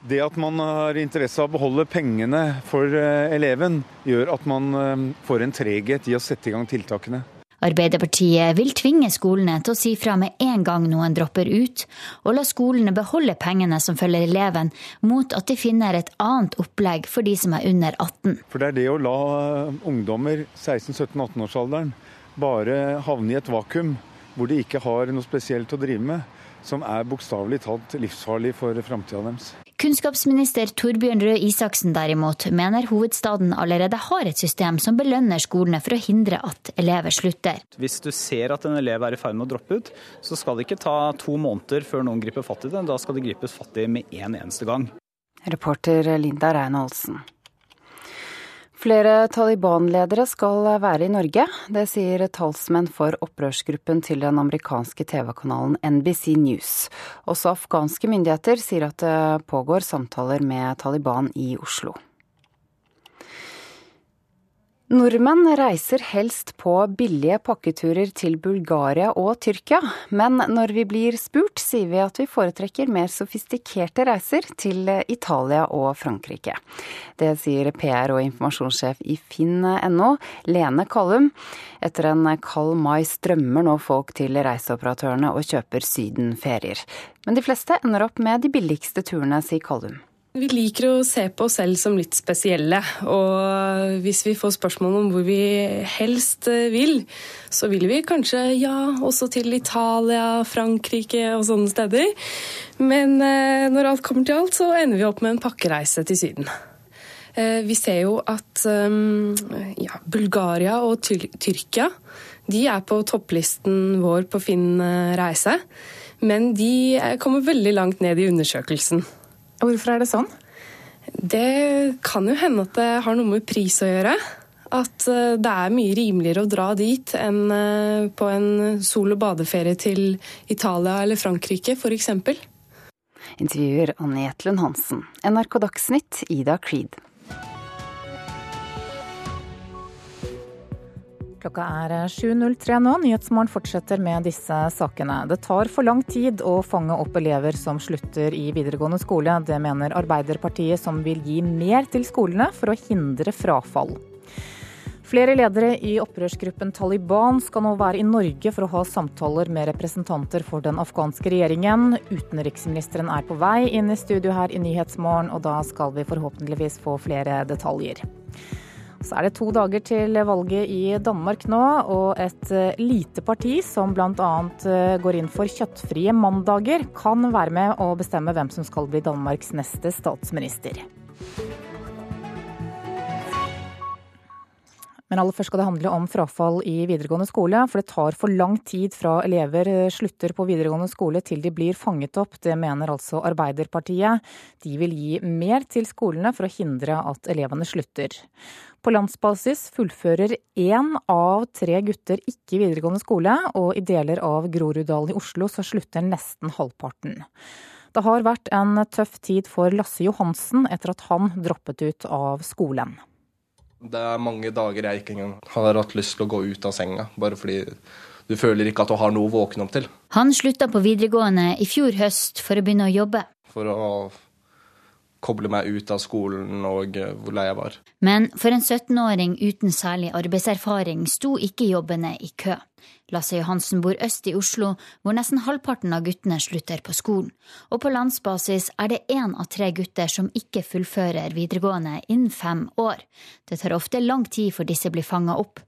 Speaker 38: Det at man har interesse av å beholde pengene for eh, eleven, gjør at man eh, får en treghet i å sette i gang tiltakene.
Speaker 39: Arbeiderpartiet vil tvinge skolene til å si fra med en gang noen dropper ut, og la skolene beholde pengene som følger eleven, mot at de finner et annet opplegg for de som er under 18.
Speaker 38: For det er det å la ungdommer 16-17-18-årsalderen bare havne i et vakuum hvor de ikke har noe spesielt å drive med, som er bokstavelig talt livsfarlig for framtida deres.
Speaker 39: Kunnskapsminister Torbjørn Røe Isaksen derimot mener hovedstaden allerede har et system som belønner skolene for å hindre at elever slutter.
Speaker 40: Hvis du ser at en elev er i ferd med å droppe ut, så skal det ikke ta to måneder før noen griper fatt i det. Da skal det gripes fatt i med en eneste gang.
Speaker 37: Reporter Linda Rein-Olsen. Flere Taliban-ledere skal være i Norge. Det sier talsmenn for opprørsgruppen til den amerikanske TV-kanalen NBC News. Også afghanske myndigheter sier at det pågår samtaler med Taliban i Oslo. Nordmenn reiser helst på billige pakketurer til Bulgaria og Tyrkia, men når vi blir spurt, sier vi at vi foretrekker mer sofistikerte reiser til Italia og Frankrike. Det sier PR- og informasjonssjef i finn.no, Lene Kallum. Etter en kald mai strømmer nå folk til reiseoperatørene og kjøper sydenferier. Men de fleste ender opp med de billigste turene, sier Kallum.
Speaker 41: Vi liker å se på oss selv som litt spesielle, og hvis vi får spørsmål om hvor vi helst eh, vil, så vil vi kanskje ja, også til Italia, Frankrike og sånne steder. Men eh, når alt kommer til alt, så ender vi opp med en pakkereise til Syden. Eh, vi ser jo at ja, Bulgaria og Tyrkia de er på topplisten vår på Finn reise, men de kommer veldig langt ned i undersøkelsen.
Speaker 35: Hvorfor er det sånn?
Speaker 41: Det kan jo hende at det har noe med pris å gjøre. At eh, det er mye rimeligere å dra dit enn eh, på en sol- og badeferie til Italia eller Frankrike f.eks.
Speaker 37: Intervjuer Annie Jetlund Hansen. NRK Dagsnytt, Ida Creed.
Speaker 2: Klokka er 7.03 nå. Nyhetsmorgen fortsetter med disse sakene. Det tar for lang tid å fange opp elever som slutter i videregående skole. Det mener Arbeiderpartiet, som vil gi mer til skolene for å hindre frafall. Flere ledere i opprørsgruppen Taliban skal nå være i Norge for å ha samtaler med representanter for den afghanske regjeringen. Utenriksministeren er på vei inn i studio her i Nyhetsmorgen, og da skal vi forhåpentligvis få flere detaljer. Så er det to dager til valget i Danmark nå, og et eh, lite parti som bl.a. Eh, går inn for kjøttfrie mandager, kan være med å bestemme hvem som skal bli Danmarks neste statsminister. Men aller først skal det handle om frafall i videregående skole. For det tar for lang tid fra elever eh, slutter på videregående skole til de blir fanget opp. Det mener altså Arbeiderpartiet. De vil gi mer til skolene for å hindre at elevene slutter. På landsbasis fullfører én av tre gutter ikke videregående skole, og i deler av Groruddalen i Oslo så slutter nesten halvparten. Det har vært en tøff tid for Lasse Johansen etter at han droppet ut av skolen.
Speaker 42: Det er mange dager jeg ikke engang har hatt lyst til å gå ut av senga, bare fordi du føler ikke at du har noe å våkne opp til.
Speaker 39: Han slutta på videregående i fjor høst for å begynne å jobbe.
Speaker 42: For å koble meg ut av skolen og eh, hvor lei jeg var.
Speaker 39: Men for en 17-åring uten særlig arbeidserfaring sto ikke jobbene i kø. Lasse Johansen bor øst i Oslo, hvor nesten halvparten av guttene slutter på skolen. Og på landsbasis er det én av tre gutter som ikke fullfører videregående innen fem år. Det tar ofte lang tid for disse blir fanga opp.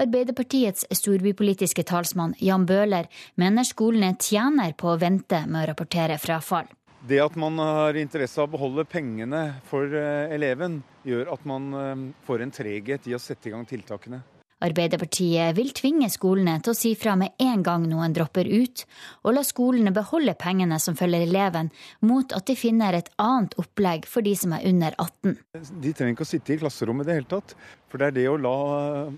Speaker 39: Arbeiderpartiets storbypolitiske talsmann Jan Bøhler mener skolene tjener på å vente med å rapportere frafall.
Speaker 38: Det at man har interesse av å beholde pengene for eh, eleven, gjør at man eh, får en treghet i å sette i gang tiltakene.
Speaker 39: Arbeiderpartiet vil tvinge skolene til å si fra med en gang noen dropper ut, og la skolene beholde pengene som følger eleven, mot at de finner et annet opplegg for de som er under 18.
Speaker 38: De trenger ikke å sitte i klasserommet i det hele tatt. For det er det å la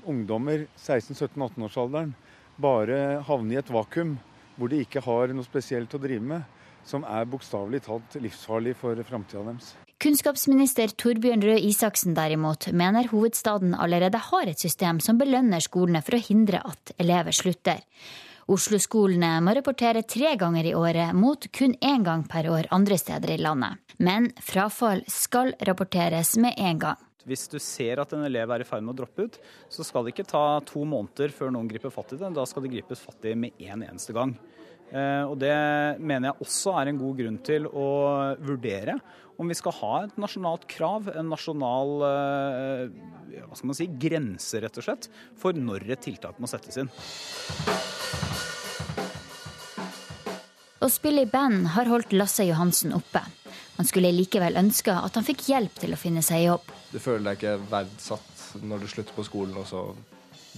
Speaker 38: ungdommer 16-17-18-årsalderen bare havne i et vakuum hvor de ikke har noe spesielt å drive med, som er bokstavelig talt livsfarlig for framtida deres.
Speaker 39: Kunnskapsminister Torbjørn Røe Isaksen derimot mener hovedstaden allerede har et system som belønner skolene for å hindre at elever slutter. Oslo-skolene må rapportere tre ganger i året, mot kun én gang per år andre steder i landet. Men frafall skal rapporteres med en gang.
Speaker 40: Hvis du ser at en elev er i ferd med å droppe ut, så skal det ikke ta to måneder før noen griper fatt i det. Da skal det gripes fatt i med en eneste gang. Eh, og Det mener jeg også er en god grunn til å vurdere om vi skal ha et nasjonalt krav, en nasjonal eh, hva skal man si, grense rett og slett, for når et tiltak må settes inn.
Speaker 39: Å spille i band har holdt Lasse Johansen oppe. Han skulle likevel ønske at han fikk hjelp til å finne seg jobb.
Speaker 42: Du føler deg ikke verdsatt når du slutter på skolen, og så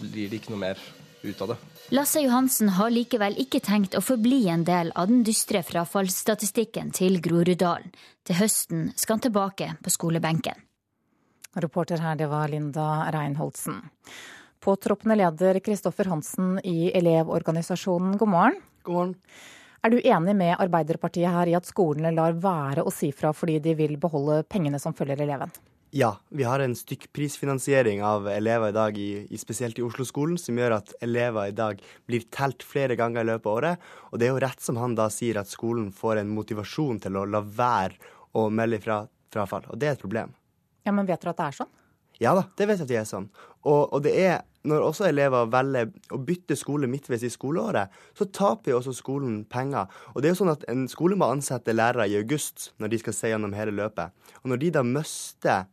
Speaker 42: blir det ikke noe mer ut av det.
Speaker 39: Lasse Johansen har likevel ikke tenkt å forbli en del av den dystre frafallsstatistikken til Groruddalen. Til høsten skal han tilbake på skolebenken.
Speaker 2: Reporter her, det var Linda Reinholdsen. Påtroppende leder Kristoffer Hansen i Elevorganisasjonen, god morgen.
Speaker 43: God morgen.
Speaker 2: Er du enig med Arbeiderpartiet her i at skolene lar være å si fra fordi de vil beholde pengene som følger eleven?
Speaker 43: Ja, vi har en stykkprisfinansiering av elever i dag, i, i spesielt i Oslo-skolen, som gjør at elever i dag blir telt flere ganger i løpet av året. Og det er jo rett som han da sier, at skolen får en motivasjon til å la være å melde fra frafall. Og det er et problem.
Speaker 2: Ja, Men vet dere at det er sånn?
Speaker 43: Ja da, det vet jeg at det er sånn. Og, og det er når også elever velger å bytte skole midtveis i skoleåret, så taper jo også skolen penger. Og det er jo sånn at En skole må ansette lærere i august når de skal se gjennom hele løpet. Og når de da mister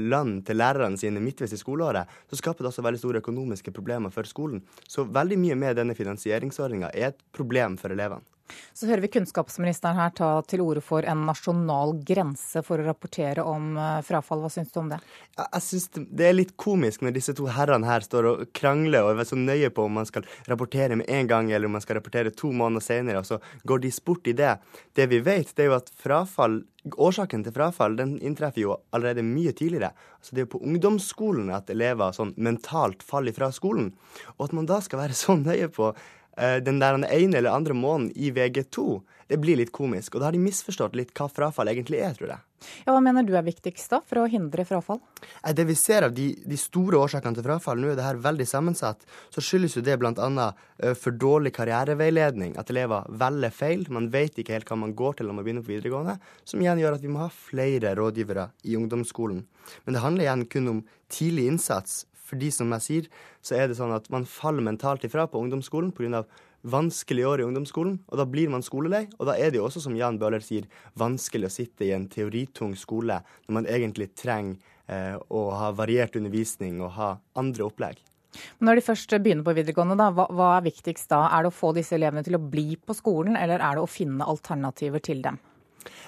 Speaker 43: lønn til lærerne sine midtveis i skoleåret, så skaper det også veldig store økonomiske problemer for skolen. Så veldig mye med denne finansieringsordninga er et problem for elevene.
Speaker 2: Så hører vi kunnskapsministeren her ta til orde for en nasjonal grense for å rapportere om eh, frafall. Hva syns du om det?
Speaker 43: Jeg synes Det er litt komisk når disse to herrene her står og krangler og er så nøye på om man skal rapportere med en gang eller om man skal rapportere to måneder senere, og så går de sport i det. Det vi vet, det er jo at frafall Årsaken til frafall den inntreffer jo allerede mye tidligere. Altså Det er jo på ungdomsskolen at elever sånn mentalt faller fra skolen. Og at man da skal være så nøye på den der ene eller andre måneden i VG2, det blir litt komisk. Og da har de misforstått litt hva frafall egentlig er, tror jeg.
Speaker 2: Ja, Hva mener du er viktigst da, for å hindre frafall?
Speaker 43: Eh, det vi ser av de, de store årsakene til frafall, nå er det her veldig sammensatt, så skyldes jo det bl.a. Eh, for dårlig karriereveiledning. At elever velger feil. Man vet ikke helt hva man går til når man begynner på videregående. Som igjen gjør at vi må ha flere rådgivere i ungdomsskolen. Men det handler igjen kun om tidlig innsats, fordi som jeg sier, så er det sånn at man faller mentalt ifra på ungdomsskolen pga. vanskelige år i ungdomsskolen, og da blir man skolelei. Og da er det jo også, som Jan Bøhler sier, vanskelig å sitte i en teoritung skole når man egentlig trenger eh, å ha variert undervisning og ha andre opplegg.
Speaker 2: Men når de først begynner på videregående, da, hva, hva er viktigst da? Er det å få disse elevene til å bli på skolen, eller er det å finne alternativer til dem?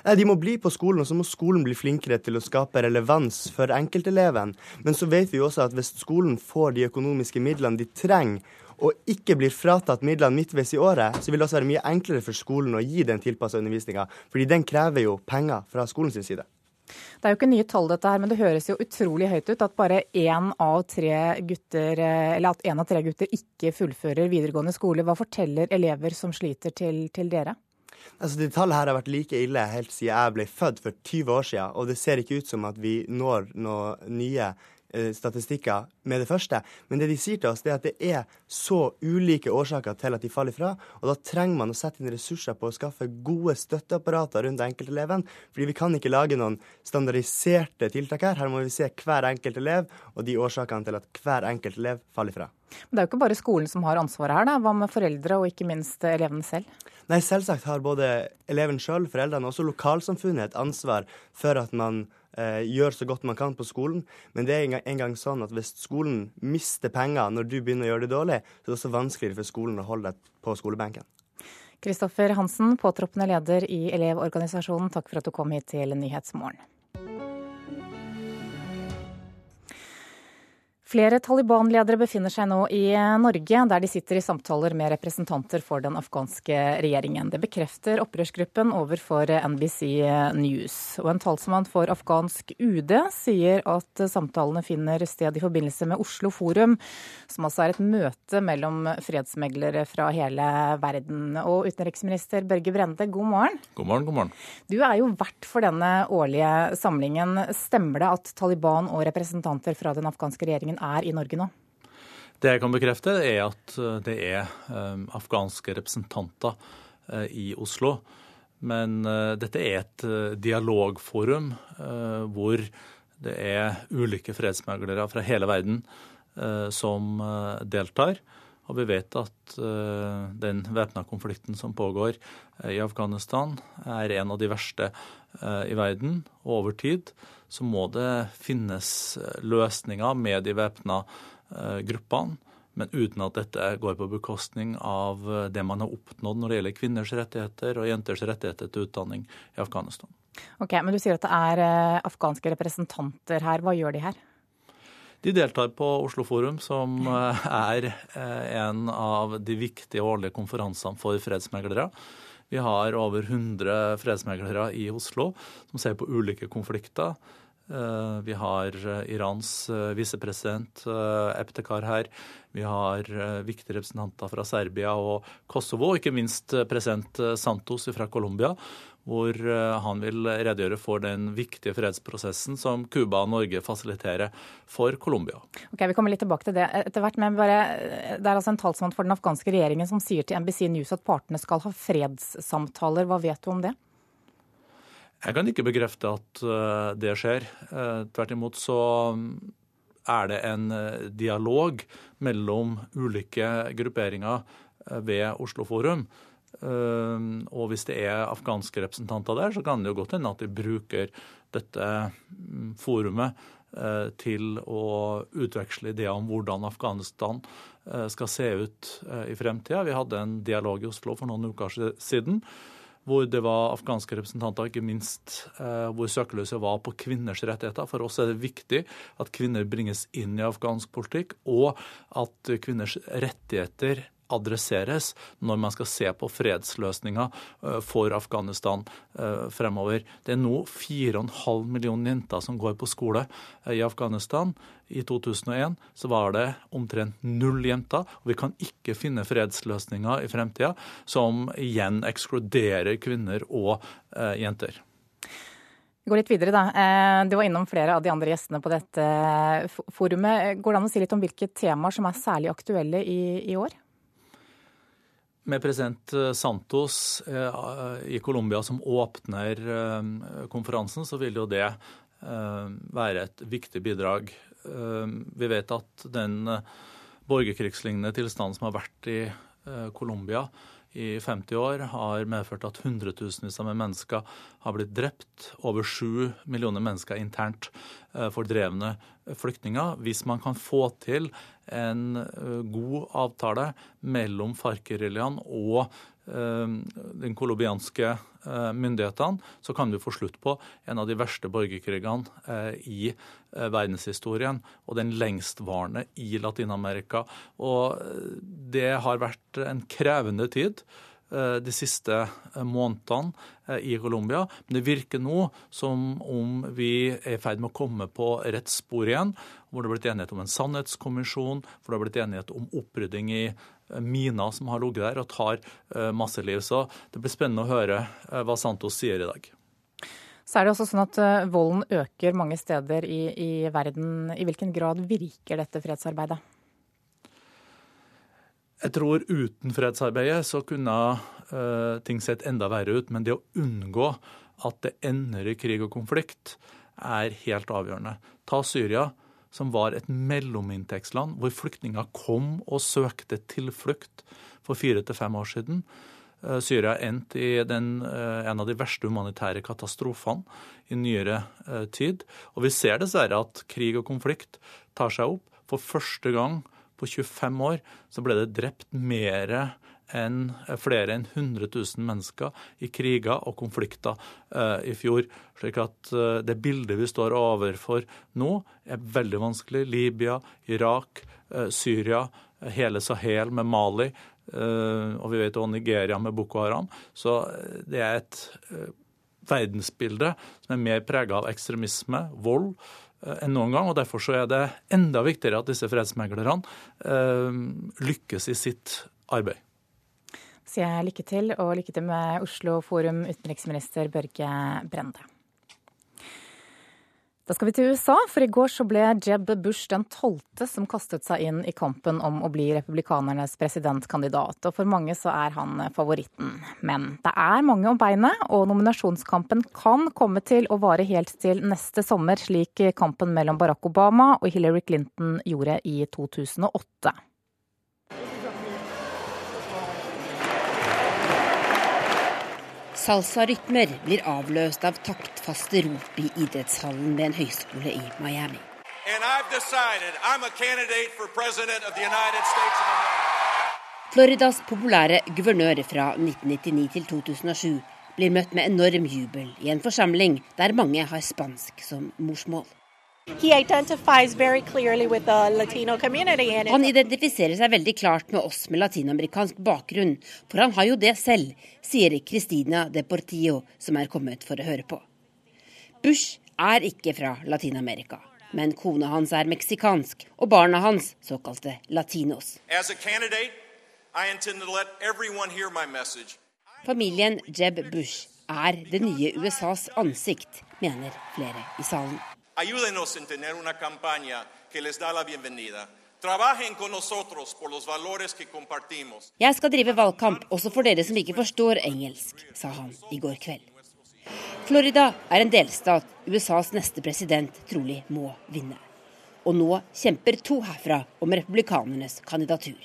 Speaker 43: Nei, De må bli på skolen, og så må skolen bli flinkere til å skape relevans for enkelteleven. Men så vet vi også at hvis skolen får de økonomiske midlene de trenger, og ikke blir fratatt midlene midtveis i året, så vil det også være mye enklere for skolen å gi den tilpassa undervisninga. Fordi den krever jo penger fra skolens side.
Speaker 2: Det er jo ikke nye tall dette her, men det høres jo utrolig høyt ut at bare én av tre gutter, eller at én av tre gutter ikke fullfører videregående skole. Hva forteller elever som sliter til, til dere?
Speaker 43: Altså, De tallene her har vært like ille helt siden jeg ble født for 20 år siden, og det ser ikke ut som at vi når noen nye eh, statistikker med det første. Men det de sier til oss, det er at det er så ulike årsaker til at de faller fra. Og da trenger man å sette inn ressurser på å skaffe gode støtteapparater rundt enkelteleven. Fordi vi kan ikke lage noen standardiserte tiltak her. Her må vi se hver enkelt elev og de årsakene til at hver enkelt elev faller fra.
Speaker 2: Men det er jo ikke bare skolen som har ansvaret her, da. Hva med foreldre og ikke minst elevene selv?
Speaker 43: Nei, selvsagt har både eleven sjøl, foreldrene og også lokalsamfunnet et ansvar for at man eh, gjør så godt man kan på skolen. Men det er en gang, en gang, sånn at hvis skolen mister penger når du begynner å gjøre det dårlig, så er det også vanskeligere for skolen å holde deg på skolebenken.
Speaker 2: Kristoffer Hansen, påtroppende leder i Elevorganisasjonen, takk for at du kom hit til Nyhetsmorgen. Flere Taliban-ledere befinner seg nå i Norge, der de sitter i samtaler med representanter for den afghanske regjeringen. Det bekrefter opprørsgruppen overfor NBC News. Og en talsmann for afghansk UD sier at samtalene finner sted i forbindelse med Oslo Forum, som altså er et møte mellom fredsmeglere fra hele verden. Og utenriksminister Børge Brende, god morgen.
Speaker 44: God morgen, god morgen.
Speaker 2: Du er jo vert for denne årlige samlingen. Stemmer det at Taliban og representanter fra den afghanske regjeringen er i Norge nå?
Speaker 44: Det jeg kan bekrefte, er at eh, det er um, afghanske representanter uh, i Oslo. Men dette er et dialogforum hvor det er ulike fredsmeglere fra hele verden som deltar. Og vi vet at den væpna konflikten som pågår i Afghanistan, er en av de verste i verden. Over tid så må det finnes eh, løsninger med de væpna eh, gruppene, men uten at dette går på bekostning av eh, det man har oppnådd når det gjelder kvinners rettigheter og jenters rettigheter til utdanning i Afghanistan.
Speaker 2: Ok, Men du sier at det er afghanske representanter her. Hva gjør de her?
Speaker 44: De deltar på Oslo Forum, som er en av de viktige årlige konferansene for fredsmeglere. Vi har over 100 fredsmeglere i Oslo som ser på ulike konflikter. Eh, vi har eh, Irans eh, visepresident Eptekar her. Vi har viktige representanter fra Serbia og Kosovo, og ikke minst president Santos fra Colombia, hvor han vil redegjøre for den viktige fredsprosessen som Cuba og Norge fasiliterer for Colombia.
Speaker 2: Ok, Vi kommer litt tilbake til det etter hvert, men bare, det er altså en talsmann for den afghanske regjeringen som sier til NBC News at partene skal ha fredssamtaler. Hva vet du om det?
Speaker 44: Jeg kan ikke bekrefte at eh, det skjer. Eh, tvert imot så mm, er det en eh, dialog mellom ulike grupperinger ved Oslo Forum. Og hvis det er afghanske representanter der, så kan det jo godt hende at de bruker dette mm, forumet til å utveksle ideer om hvordan Afghanistan skal se ut i fremtida. Vi hadde en dialog i Oslo for noen uker siden hvor det var afghanske representanter, ikke minst eh, hvor søkelyset var på kvinners rettigheter. For oss er det viktig at kvinner bringes inn i afghansk politikk, og at kvinners rettigheter adresseres når man skal se på fredsløsninger eh, for Afghanistan eh, fremover. Det er nå 4,5 millioner jenter som går på skole eh, i Afghanistan. I 2001 så var det omtrent null jenter. og Vi kan ikke finne fredsløsninger i fremtida som igjen ekskluderer kvinner og jenter.
Speaker 2: Vi går litt videre, da. Du var innom flere av de andre gjestene på dette forumet. Går det an å si litt om hvilke temaer som er særlig aktuelle i, i år?
Speaker 44: Med president eh, Santos eh, i Colombia som åpner eh, konferansen, så vil jo det være et viktig bidrag. Vi vet at den borgerkrigslignende tilstanden som har vært i Colombia i 50 år, har medført at hundretusenvis av mennesker har blitt drept. Over sju millioner mennesker internt fordrevne flyktninger. Hvis man kan få til en eh, god avtale mellom FARC-geriljaen og eh, den colombianske eh, myndighetene, så kan vi få slutt på en av de verste borgerkrigene i verdenshistorien, og den lengstvarende i Latin-Amerika. Og det har vært en krevende tid. Eh, de siste eh, månedene eh, i Colombia. Men det virker nå som om vi er i ferd med å komme på rett spor igjen. Hvor det har blitt enighet om en sannhetskommisjon, hvor det har blitt enighet om opprydding i miner som har ligget der og tar masse liv. Så det blir spennende å høre hva Santos sier i dag.
Speaker 2: Så er det også sånn at volden øker mange steder i, i verden. I hvilken grad virker dette fredsarbeidet?
Speaker 44: Jeg tror uten fredsarbeidet så kunne uh, ting sett enda verre ut. Men det å unngå at det ender i krig og konflikt, er helt avgjørende. Ta Syria, som var et mellominntektsland, hvor flyktninger kom og søkte tilflukt for fire til fem år siden. Uh, Syria endte i den, uh, en av de verste humanitære katastrofene i nyere tid. Og vi ser dessverre at krig og konflikt tar seg opp. For første gang på 25 år så ble det drept mer enn flere enn 100 000 mennesker i kriger og konflikter eh, i fjor. Slik at eh, det bildet vi står overfor nå, er veldig vanskelig. Libya, Irak, eh, Syria, hele Sahel med Mali, eh, og vi vet også Nigeria med Boko Haram. Så eh, det er et eh, verdensbilde som er mer prega av ekstremisme, vold, enn noen gang. og Derfor så er det enda viktigere at disse fredsmeglerne eh, lykkes i sitt arbeid.
Speaker 2: Sier jeg lykke til, og lykke til med Oslo Forum utenriksminister Børge Brende. Da skal vi til USA, for i går så ble Jeb Bush den tolvte som kastet seg inn i kampen om å bli republikanernes presidentkandidat. Og for mange så er han favoritten. Men det er mange om beinet, og nominasjonskampen kan komme til å vare helt til neste sommer, slik kampen mellom Barack Obama og Hillary Clinton gjorde i 2008.
Speaker 45: Salsarytmer blir avløst av taktfaste rop i idrettshallen ved en høyskole i Miami. Floridas populære guvernør fra 1999 til 2007 blir møtt med enorm jubel i en forsamling der mange har spansk som morsmål. Han identifiserer seg veldig klart med oss med latinamerikansk bakgrunn, for han har jo det selv, sier Cristina de Portillo, som er kommet for å høre på. Bush er ikke fra Latin-Amerika, men kona hans er meksikansk, og barna hans såkalte latinos. Familien Jeb Bush er det nye USAs ansikt, mener flere i salen. Ayúdenos en tener una campaña que les da la bienvenida. Jeg skal drive valgkamp også for dere som ikke forstår engelsk, sa han i går kveld. Florida er en delstat USAs neste president trolig må vinne. Og nå kjemper to herfra om republikanernes kandidatur.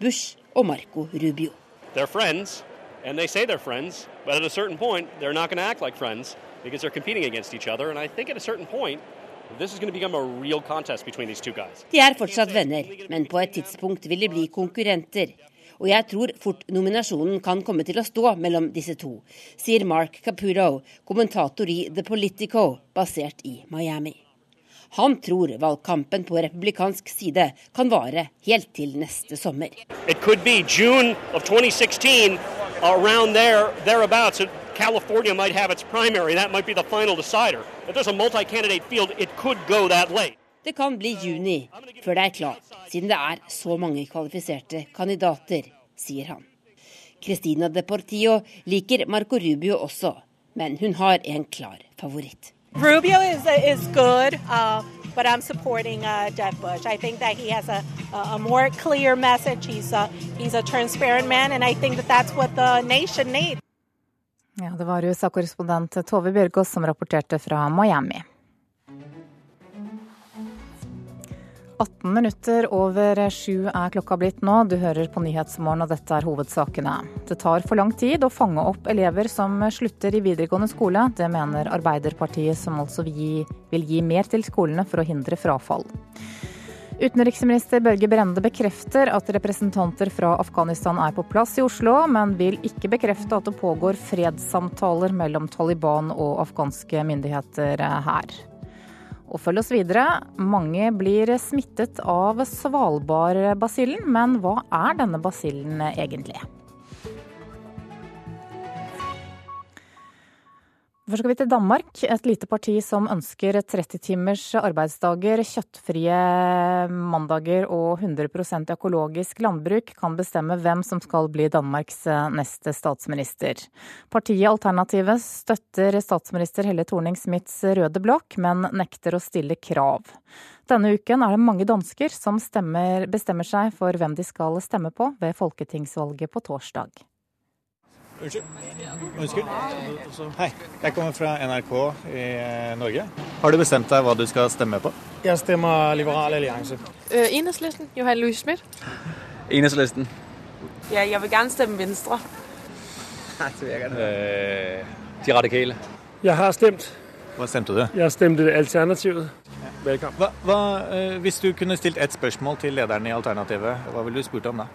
Speaker 45: Bush og Marco Rubio.
Speaker 46: They're friends, and they say they're friends, but at a certain point, they're not going to act like friends because they're competing against each other. And I think at a certain point, this is going to become a real contest between these two guys.
Speaker 45: De er fortsatt venner, men på et tidspunkt vil de bli konkurrenter. Og jeg tror fort nominasjonen kan komme til å stå mellom disse to, sier Mark Caputo, kommentator i The Politico, basert i Miami. Han tror valgkampen på republikansk side kan vare helt til neste sommer.
Speaker 46: It could be June of 2016, around there, thereabouts. California might have its primary. That might be the final decider. If there's a multi-candidate field, it could go that late.
Speaker 45: Det kan bli juni før det er klart, siden det er så mange kvalifiserte kandidater, sier han. Cristina de Portillo liker Marco Rubio også, men hun har en klar favoritt.
Speaker 47: Rubio is, is good, uh, but I'm supporting uh, Jeb Bush. I think that he has a, a more clear message. He's a, he's a transparent man, and I think that that's what the nation needs.
Speaker 2: Ja, det var USA-korrespondent Tove Bjørgaas som rapporterte fra Miami. 18 minutter over sju er klokka blitt nå. Du hører på Nyhetsmorgen, og dette er hovedsakene. Det tar for lang tid å fange opp elever som slutter i videregående skole. Det mener Arbeiderpartiet, som altså vil gi, vil gi mer til skolene for å hindre frafall. Utenriksminister Børge Brende bekrefter at representanter fra Afghanistan er på plass i Oslo, men vil ikke bekrefte at det pågår fredssamtaler mellom Taliban og afghanske myndigheter her. Og følg oss videre. Mange blir smittet av svalbardbasillen, men hva er denne basillen egentlig? Først skal vi til Danmark. Et lite parti som ønsker 30 timers arbeidsdager, kjøttfrie mandager og 100% økologisk landbruk, kan bestemme hvem som skal bli Danmarks neste statsminister. Partiet Alternativet støtter statsminister Helle Thorning-Smiths røde blokk, men nekter å stille krav. Denne uken er det mange dansker som stemmer, bestemmer seg for hvem de skal stemme på ved folketingsvalget på torsdag.
Speaker 48: Unnskyld. Unnskyld. Hei, jeg kommer fra NRK i eh, Norge. Har du bestemt deg hva du skal stemme på?
Speaker 49: Jeg stemmer Liberal Allianse.
Speaker 50: Uh, Enhedslisten. Johan Louis Schmidt.
Speaker 48: Enhedslisten.
Speaker 50: Ja, jeg vil gjerne stemme Venstre.
Speaker 48: Eh, de radikale.
Speaker 49: Jeg har stemt.
Speaker 48: Hva stemte du?
Speaker 49: Jeg stemte Alternativet. Velkommen.
Speaker 48: Hva, hva, eh, hvis du kunne stilt ett spørsmål til lederen i Alternativet, hva ville du spurt om da?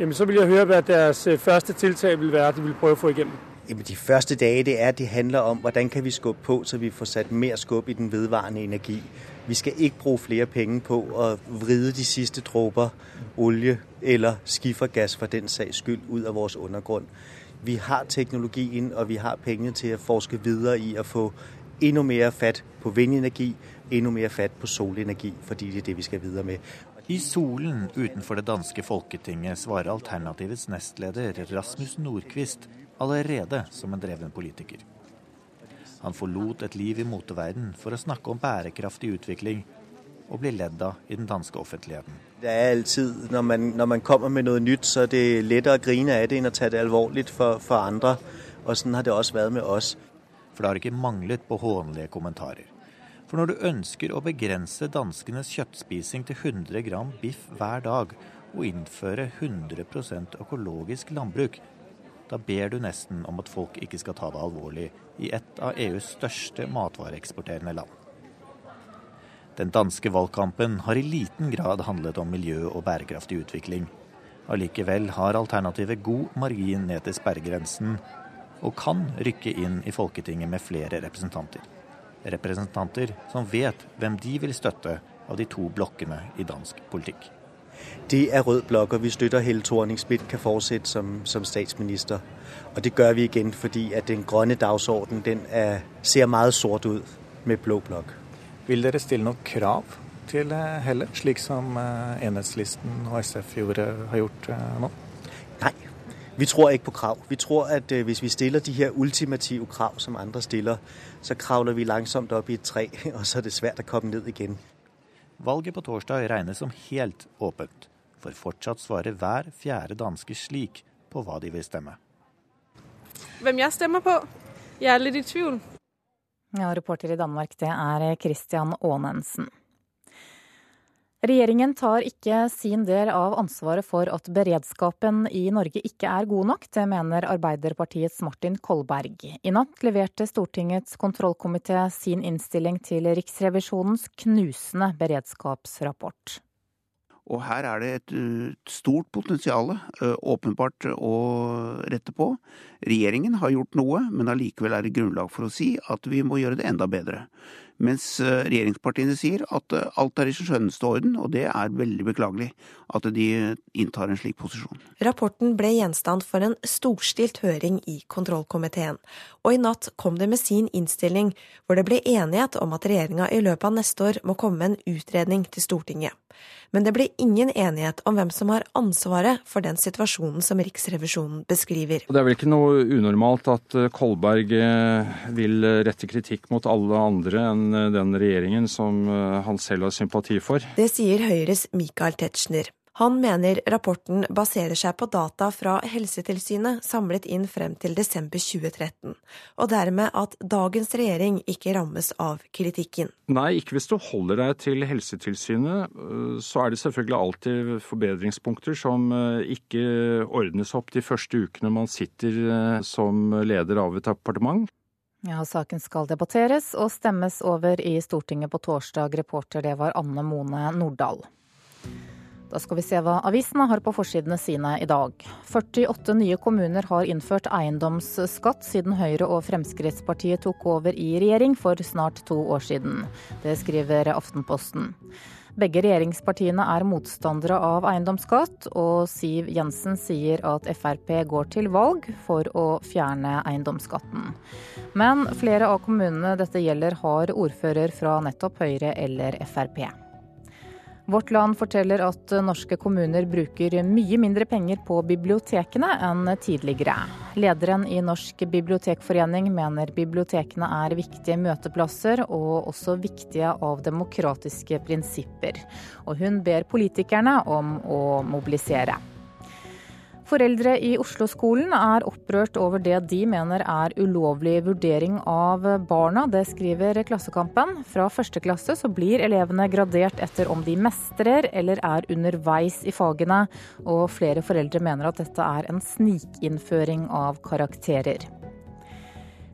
Speaker 49: Jamen, så vil jeg høre hva deres øh, første tiltag vil være de vil prøve å få igjennom.
Speaker 51: Jamen, de første dage det er, det handler om, hvordan kan vi skubbe på, så vi får sat mer skub i den vedvarende energi. Vi skal ikke bruke flere penger på å vride de sidste dråber olje eller skifergas for den sags skyld ut av vår undergrunn. Vi har teknologien, og vi har pengene til å forske videre i å få endnu mer fat på vindenergi, endnu mer fat på solenergi, fordi det er det vi skal videre med.
Speaker 52: I solen utenfor det danske folketinget svarer Alternativets nestleder Rasmus Nordquist allerede som en dreven politiker. Han forlot et liv i moteverden for å snakke om bærekraftig utvikling, og bli ledd av i den danske offentligheten.
Speaker 51: Det er alltid, når man, når man kommer med noe nytt, så er det lettere å grine av det enn å ta det alvorlig for, for andre. Og sånn har det også vært med oss.
Speaker 52: For det har ikke manglet på hånlige kommentarer. For når du ønsker å begrense danskenes kjøttspising til 100 gram biff hver dag, og innføre 100% økologisk landbruk, da ber du nesten om at folk ikke skal ta det alvorlig i et av EUs største matvareeksporterende land. Den danske valgkampen har i liten grad handlet om miljø og bærekraftig utvikling. Allikevel har alternativet god margin ned til sperregrensen, og kan rykke inn i Folketinget med flere representanter. Representanter som vet hvem de vil støtte av de to blokkene i dansk politikk.
Speaker 51: Det er rød blokk, og vi støtter Helle Thorning-Schmidt kan fortsette som, som, statsminister. Og det gjør vi igjen fordi at den grønne dagsorden den er, ser meget sort ut med blå blokk.
Speaker 48: Vil dere stille noen krav til eh, Helle, slik som eh, Enhetslisten og SF gjorde, har gjort eh, nå?
Speaker 51: Vi tror ikke på krav. Vi tror at hvis vi stiller de her ultimative krav som andre stiller, så kravler vi langsomt opp i et tre, og så er det svært å komme ned igjen.
Speaker 52: Valget på torsdag regnes som helt åpent, for fortsatt svarer hver fjerde danske slik på hva de vil stemme.
Speaker 50: Hvem jeg stemmer på? Jeg er litt i tvil.
Speaker 2: Ja, reporter i Danmark, det er Christian Aanensen. Regjeringen tar ikke sin del av ansvaret for at beredskapen i Norge ikke er god nok. Det mener Arbeiderpartiets Martin Kolberg. I natt leverte Stortingets kontrollkomité sin innstilling til Riksrevisjonens knusende beredskapsrapport.
Speaker 53: Og her er det et stort potensial, åpenbart, å rette på. Regjeringen har gjort noe, men allikevel er det grunnlag for å si at vi må gjøre det enda bedre. Mens regjeringspartiene sier at alt er i skjønneste orden, og det er veldig beklagelig at de inntar en slik posisjon.
Speaker 54: Rapporten ble gjenstand for en storstilt høring i kontrollkomiteen, og i natt kom det med sin innstilling, hvor det ble enighet om at regjeringa i løpet av neste år må komme med en utredning til Stortinget. Men det ble ingen enighet om hvem som har ansvaret for den situasjonen som Riksrevisjonen beskriver.
Speaker 55: Det er vel ikke noe unormalt at Kolberg vil rette kritikk mot alle andre enn den regjeringen som han selv har sympati for.
Speaker 54: Det sier Høyres Michael Tetzschner. Han mener rapporten baserer seg på data fra Helsetilsynet samlet inn frem til desember 2013, og dermed at dagens regjering ikke rammes av kritikken.
Speaker 55: Nei, ikke hvis du holder deg til Helsetilsynet. Så er det selvfølgelig alltid forbedringspunkter som ikke ordnes opp de første ukene man sitter som leder av et departement.
Speaker 2: Ja, Saken skal debatteres og stemmes over i Stortinget på torsdag. Reporter det var Anne Mone Nordahl. Da skal vi se hva avisene har på forsidene sine i dag. 48 nye kommuner har innført eiendomsskatt siden Høyre og Fremskrittspartiet tok over i regjering for snart to år siden. Det skriver Aftenposten. Begge regjeringspartiene er motstandere av eiendomsskatt, og Siv Jensen sier at Frp går til valg for å fjerne eiendomsskatten. Men flere av kommunene dette gjelder har ordfører fra nettopp Høyre eller Frp. Vårt Land forteller at norske kommuner bruker mye mindre penger på bibliotekene enn tidligere. Lederen i Norsk bibliotekforening mener bibliotekene er viktige møteplasser, og også viktige av demokratiske prinsipper. Og hun ber politikerne om å mobilisere. Foreldre i Oslo-skolen er opprørt over det de mener er ulovlig vurdering av barna. Det skriver Klassekampen. Fra første klasse så blir elevene gradert etter om de mestrer eller er underveis i fagene, og flere foreldre mener at dette er en snikinnføring av karakterer.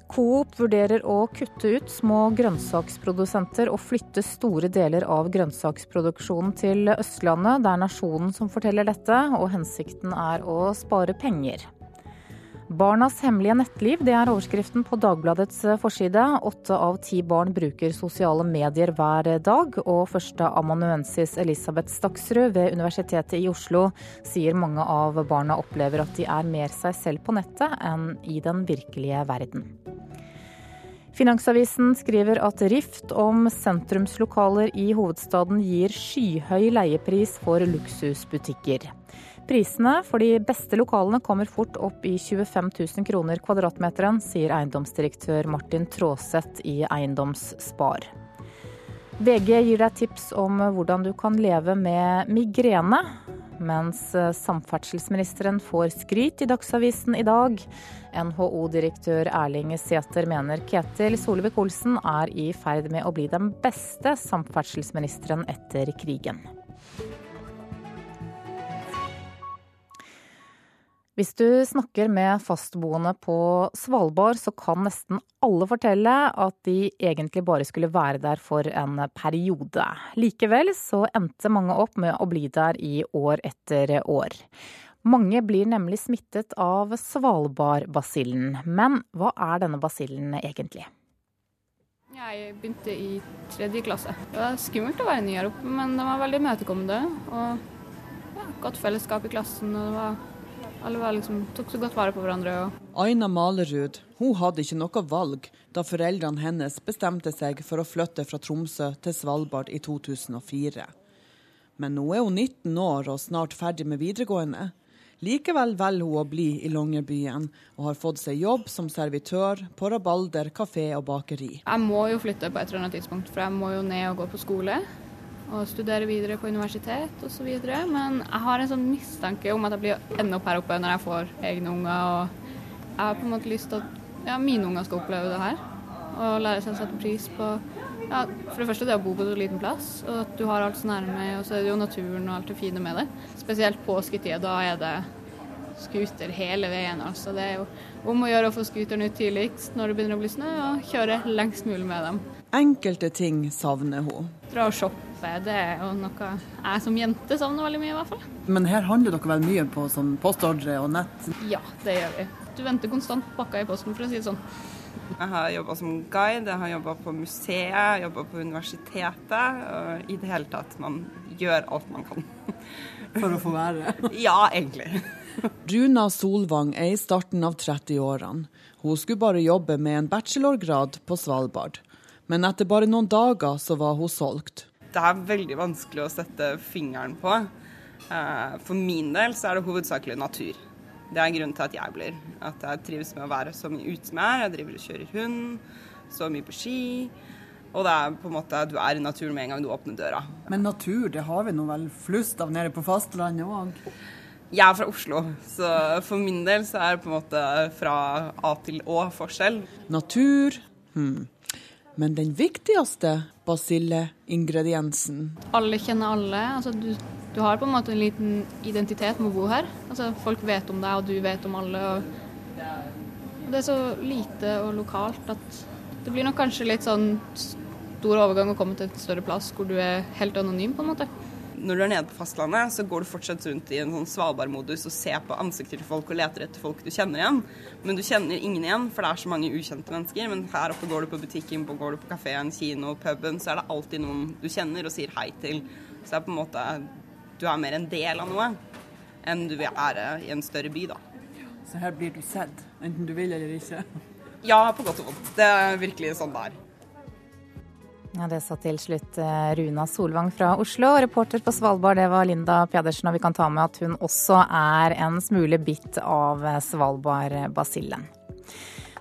Speaker 2: Coop vurderer å kutte ut små grønnsaksprodusenter og flytte store deler av grønnsaksproduksjonen til Østlandet. Det er Nasjonen som forteller dette, og hensikten er å spare penger. Barnas hemmelige nettliv, det er overskriften på Dagbladets forside. Åtte av ti barn bruker sosiale medier hver dag, og førsteamanuensis Elisabeth Staksrud ved Universitetet i Oslo sier mange av barna opplever at de er mer seg selv på nettet enn i den virkelige verden. Finansavisen skriver at rift om sentrumslokaler i hovedstaden gir skyhøy leiepris for luksusbutikker. Prisene for de beste lokalene kommer fort opp i 25 000 kroner kvadratmeteren, sier eiendomsdirektør Martin Tråseth i Eiendomsspar. VG gir deg tips om hvordan du kan leve med migrene, mens samferdselsministeren får skryt i Dagsavisen i dag. NHO-direktør Erling Sæther mener Ketil Solvik-Olsen er i ferd med å bli den beste samferdselsministeren etter krigen. Hvis du snakker med fastboende på Svalbard, så kan nesten alle fortelle at de egentlig bare skulle være der for en periode. Likevel så endte mange opp med å bli der i år etter år. Mange blir nemlig smittet av svalbardbasillen. Men hva er denne basillen egentlig?
Speaker 56: Jeg begynte i tredje klasse. Det var skummelt å være ny her oppe, men det var veldig imøtekommende. Og ja, godt fellesskap i klassen. og det var alle liksom, tok så godt vare på hverandre.
Speaker 53: Aina Malerud hun hadde ikke noe valg da foreldrene hennes bestemte seg for å flytte fra Tromsø til Svalbard i 2004. Men nå er hun 19 år og snart ferdig med videregående. Likevel velger hun å bli i Longyearbyen, og har fått seg jobb som servitør på Rabalder kafé og bakeri.
Speaker 56: Jeg må jo flytte på et eller annet tidspunkt, for jeg må jo ned og gå på skole og studere videre på universitet osv. Men jeg har en sånn mistanke om at jeg blir enda opp her oppe når jeg får egne unger. Og jeg har på en måte lyst til at ja, mine unger skal oppleve det her. Og lære seg å sette pris på ja, for det første det å bo på så liten plass, og at du har alt så nærme. Og så er det jo naturen og alt det fine med det. Spesielt påsketida. Da er det scooter hele veien. altså. Det er jo om å gjøre å få scooteren ut tidligst når det begynner å bli snø, og kjøre lengst mulig med dem.
Speaker 53: Enkelte ting savner hun.
Speaker 56: Dra og shoppe. Det er jo noe jeg som jente savner veldig mye, i hvert fall.
Speaker 53: Men her handler dere vel mye på sånn postordre og nett?
Speaker 56: Ja, det gjør vi. Du venter konstant på pakka i posten, for å si det sånn.
Speaker 57: Jeg har jobba som guide, jeg har jobba på museet, jobba på universitetet. Og I det hele tatt, man gjør alt man kan.
Speaker 53: For å få være?
Speaker 57: ja, egentlig.
Speaker 53: Runa Solvang er i starten av 30-årene. Hun skulle bare jobbe med en bachelorgrad på Svalbard. Men etter bare noen dager så var hun solgt
Speaker 57: det er veldig vanskelig å sette fingeren på. Eh, for min del så er det hovedsakelig natur. Det er grunnen til at jeg blir. At jeg trives med å være så mye ute som jeg er. Jeg driver og kjører hund, så mye på ski. Og det er på en måte, du er i naturen med en gang du åpner døra.
Speaker 53: Men natur, det har vi nå vel flust av nede på fastlandet òg?
Speaker 57: Jeg er fra Oslo, så for min del så er det på en måte fra A til Å forskjell.
Speaker 53: Natur, hmm. Men den viktigste basilleingrediensen
Speaker 56: Alle kjenner alle. Altså, du, du, har på en måte en liten identitet med å bo her. Altså, folk vet om deg, og du vet om alle. Og det er så lite og lokalt at det blir nok kanskje litt sånn stor overgang å komme til et større plass hvor du er helt anonym, på en måte
Speaker 57: når du er nede på fastlandet, så går du fortsatt rundt i en sånn Svalbard-modus og ser på ansikter til folk og leter etter folk du kjenner igjen. Men du kjenner ingen igjen, for det er så mange ukjente mennesker. Men her oppe går du på butikken, går du på kafeen, kino, puben, så er det alltid noen du kjenner og sier hei til. Så det er på en måte Du er mer en del av noe enn du vil være i en større by, da.
Speaker 53: Så her blir du sett, enten du vil eller ikke?
Speaker 57: Ja, på godt og vondt. Det er virkelig sånn det er.
Speaker 2: Ja, Det sa til slutt eh, Runa Solvang fra Oslo. Reporter på Svalbard det var Linda Pedersen, og vi kan ta med at hun også er en smule bitt av Svalbardbasillen.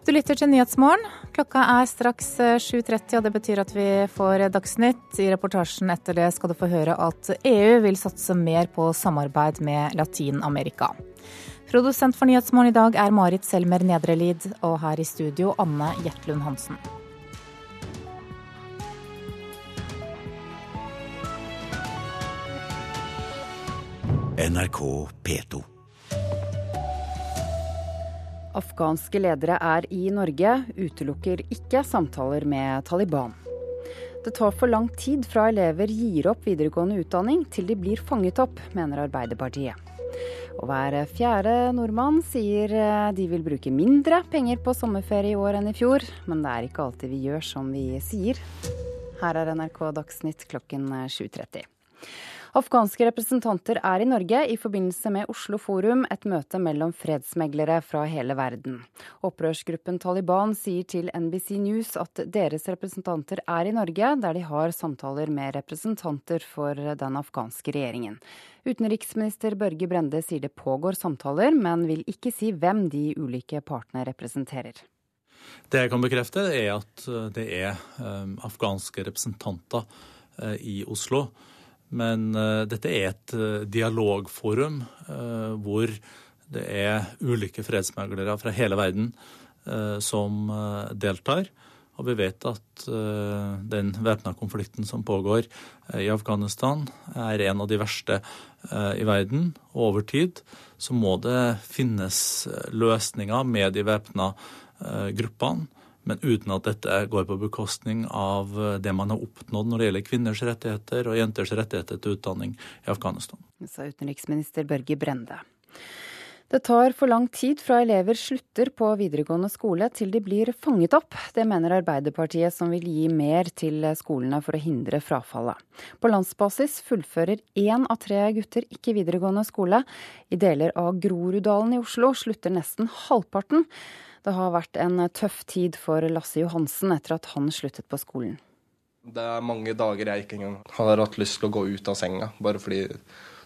Speaker 2: Du lytter til Nyhetsmorgen. Klokka er straks 7.30, eh, og det betyr at vi får Dagsnytt. I reportasjen etter det skal du få høre at EU vil satse mer på samarbeid med Latin-Amerika. Produsent for Nyhetsmorgen i dag er Marit Selmer Nedrelid, og her i studio Anne Gjertlund Hansen.
Speaker 52: NRK P2.
Speaker 37: Afghanske ledere er i Norge, utelukker ikke samtaler med Taliban. Det tar for lang tid fra elever gir opp videregående utdanning til de blir fanget opp, mener Arbeiderpartiet. Og hver fjerde nordmann sier de vil bruke mindre penger på sommerferie i år enn i fjor, men det er ikke alltid vi gjør som vi sier. Her er NRK Dagsnytt klokken 7.30. Afghanske representanter er i Norge i forbindelse med Oslo Forum, et møte mellom fredsmeglere fra hele verden. Opprørsgruppen Taliban sier til NBC News at deres representanter er i Norge, der de har samtaler med representanter for den afghanske regjeringen. Utenriksminister Børge Brende sier det pågår samtaler, men vil ikke si hvem de ulike partene representerer.
Speaker 44: Det jeg kan bekrefte, er at det er afghanske representanter eh, i Oslo men uh, dette er et uh, dialogforum uh, hvor det er ulike fredsmeglere fra hele verden som deltar. Og vi vet at den væpna konflikten som pågår i Afghanistan, er en av de verste i verden. Og over tid så må det finnes løsninger med de væpna gruppene men uten at dette går på bekostning av det man har oppnådd når det gjelder kvinners rettigheter og jenters rettigheter til utdanning i Afghanistan.
Speaker 37: Sa utenriksminister Børge Brende. Det tar for lang tid fra elever slutter på videregående skole til de blir fanget opp. Det mener Arbeiderpartiet, som vil gi mer til skolene for å hindre frafallet. På landsbasis fullfører én av tre gutter ikke videregående skole. I deler av Groruddalen i Oslo slutter nesten halvparten. Det har vært en tøff tid for Lasse Johansen etter at han sluttet på skolen.
Speaker 53: Det er mange dager jeg ikke engang har hatt lyst til å gå ut av senga, bare fordi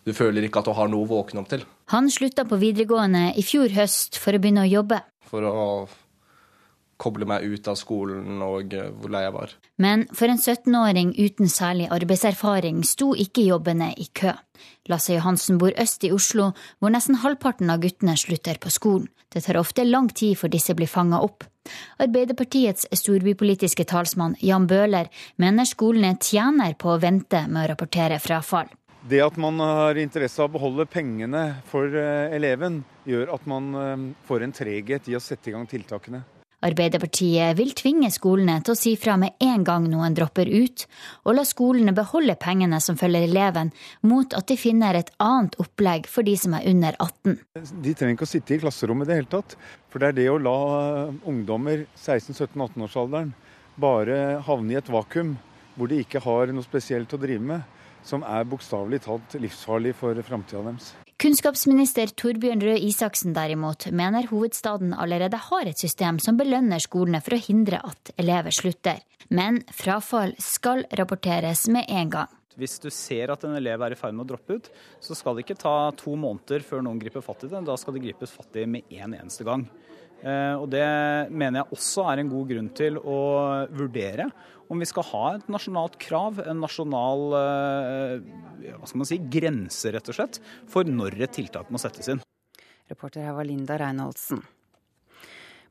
Speaker 53: du føler ikke at du har noe å våkne opp til.
Speaker 39: Han slutta på videregående i fjor høst for å begynne å jobbe.
Speaker 53: For å koble meg ut av skolen og eh, hvor lei jeg var.
Speaker 39: Men for en 17-åring uten særlig arbeidserfaring sto ikke jobbene i kø. Lasse Johansen bor øst i Oslo, hvor nesten halvparten av guttene slutter på skolen. Det tar ofte lang tid før disse blir fanga opp. Arbeiderpartiets storbypolitiske talsmann Jan Bøhler mener skolene tjener på å vente med å rapportere frafall.
Speaker 38: Det at man har interesse av å beholde pengene for eh, eleven, gjør at man eh, får en treghet i å sette i gang tiltakene.
Speaker 39: Arbeiderpartiet vil tvinge skolene til å si fra med en gang noen dropper ut, og la skolene beholde pengene som følger eleven, mot at de finner et annet opplegg for de som er under 18.
Speaker 38: De trenger ikke å sitte i klasserommet i det hele tatt. For det er det å la ungdommer 16-17-18-årsalderen bare havne i et vakuum hvor de ikke har noe spesielt å drive med, som er bokstavelig talt livsfarlig for framtida deres.
Speaker 39: Kunnskapsminister Torbjørn Røe Isaksen derimot mener hovedstaden allerede har et system som belønner skolene for å hindre at elever slutter. Men frafall skal rapporteres med en gang.
Speaker 58: Hvis du ser at en elev er i ferd med å droppe ut, så skal det ikke ta to måneder før noen griper fatt i det. Da skal det gripes fatt i med en eneste gang. Eh, og Det mener jeg også er en god grunn til å vurdere om vi skal ha et nasjonalt krav, en nasjonal eh, hva skal man si, grense rett og slett, for når et tiltak må settes inn.
Speaker 37: Reporter her var Linda Reinholdsen.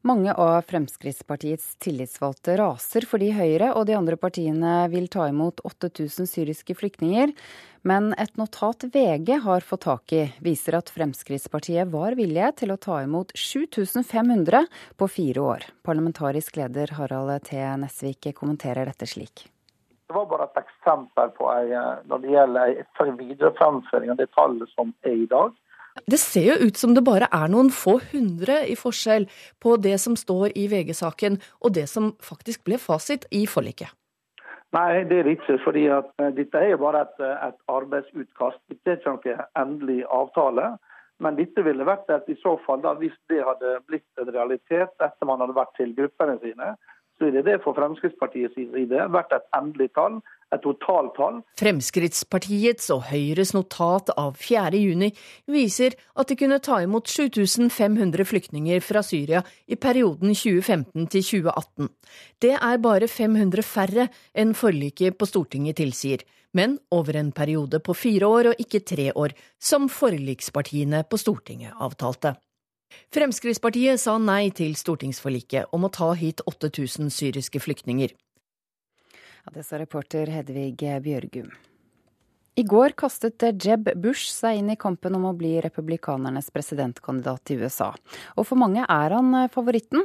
Speaker 37: Mange av Fremskrittspartiets tillitsvalgte raser fordi Høyre og de andre partiene vil ta imot 8000 syriske flyktninger. Men et notat VG har fått tak i, viser at Fremskrittspartiet var villige til å ta imot 7500 på fire år. Parlamentarisk leder Harald T. Nesvik kommenterer dette slik.
Speaker 59: Det var bare et eksempel på ei, når det gjelder ei, videre fremføring av det tallet som er i dag.
Speaker 60: Det ser jo ut som det bare er noen få hundre i forskjell på det som står i VG-saken og det som faktisk ble fasit i forliket.
Speaker 59: Nei, det er ikke. at uh, Dette er jo bare et, eh, et, arbeidsutkast. Dette er ikke noen endelig avtale. Men dette ville vært et, i så fall, da, hvis det hadde blitt en realitet etter man hadde vært til gruppene sine, så ville det for Fremskrittspartiets side vært et endelig tall et totaltall.
Speaker 60: Fremskrittspartiets og Høyres notat av 4.6 viser at de kunne ta imot 7500 flyktninger fra Syria i perioden 2015 til 2018. Det er bare 500 færre enn forliket på Stortinget tilsier, men over en periode på fire år og ikke tre år, som forlikspartiene på Stortinget avtalte. Fremskrittspartiet sa nei til stortingsforliket om å ta hit 8000 syriske flyktninger.
Speaker 37: Ja, det sa reporter Hedvig Bjørgum. I går kastet Jeb Bush seg inn i kampen om å bli republikanernes presidentkandidat i USA. Og for mange er han eh, favoritten.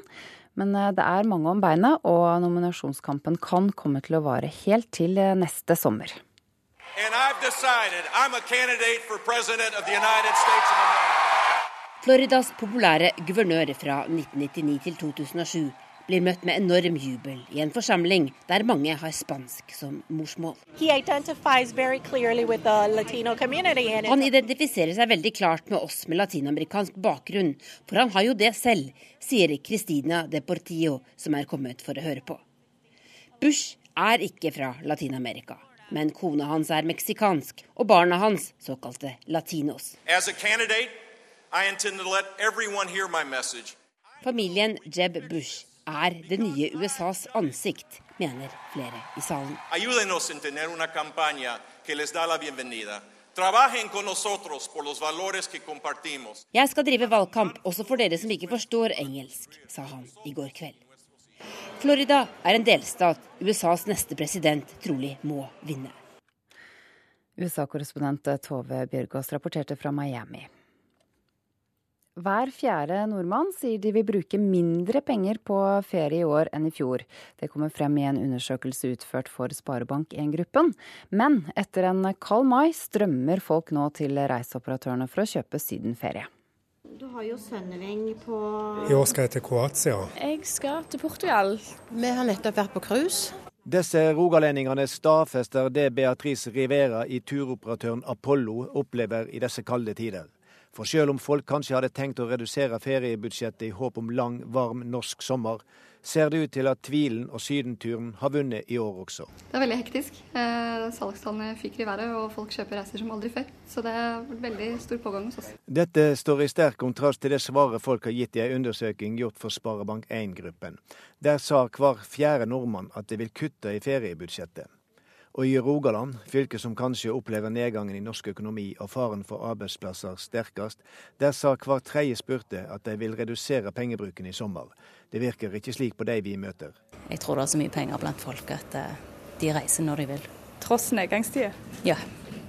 Speaker 37: Men eh, det er mange om beinet, og nominasjonskampen kan komme til å vare helt til eh, neste sommer.
Speaker 45: Floridas populære guvernør fra 1999 til 2007 blir møtt med enorm jubel i en forsamling der mange har spansk som morsmål. Han identifiserer seg veldig klart med oss med latinamerikansk bakgrunn, for han har jo det selv, sier Cristina Deportillo, som er kommet for å høre på. Bush er ikke fra Latin-Amerika, men kona hans er meksikansk, og barna hans såkalte latinos. Familien Jeb Bush er det nye USAs ansikt, mener flere i salen. Jeg skal drive valgkamp også for dere som ikke forstår engelsk, sa han i går kveld. Florida er en delstat USAs neste president trolig må vinne.
Speaker 37: USA-korrespondent Tove Bjørgaas rapporterte fra Miami. Hver fjerde nordmann sier de vil bruke mindre penger på ferie i år enn i fjor. Det kommer frem i en undersøkelse utført for Sparebank1-gruppen. Men etter en kald mai strømmer folk nå til reiseoperatørene for å kjøpe sydenferie.
Speaker 61: Du har jo Sønneveng på
Speaker 53: I år skal jeg til Kroatia.
Speaker 62: Jeg skal til Portugal.
Speaker 61: Vi har nettopp vært på cruise.
Speaker 10: Disse rogalendingene stadfester det Beatrice Rivera i turoperatøren Apollo opplever i disse kalde tider. For selv om folk kanskje hadde tenkt å redusere feriebudsjettet i håp om lang, varm norsk sommer, ser det ut til at tvilen og sydenturen har vunnet i år også.
Speaker 63: Det er veldig hektisk. Eh, salgstallene fyker i været, og folk kjøper reiser som aldri før. Så det er veldig stor pågang hos oss.
Speaker 10: Dette står i sterk kontrast til det svaret folk har gitt i en undersøking gjort for Sparebank1-gruppen. Der sa hver fjerde nordmann at de vil kutte i feriebudsjettet. Og i Rogaland, fylket som kanskje opplever nedgangen i norsk økonomi og faren for arbeidsplasser sterkest, der sa hver tredje spurte at de vil redusere pengebruken i sommer. Det virker ikke slik på de vi møter.
Speaker 14: Jeg tror det er så mye penger blant folk at eh, de reiser når de vil.
Speaker 62: Tross nedgangstider?
Speaker 14: Ja.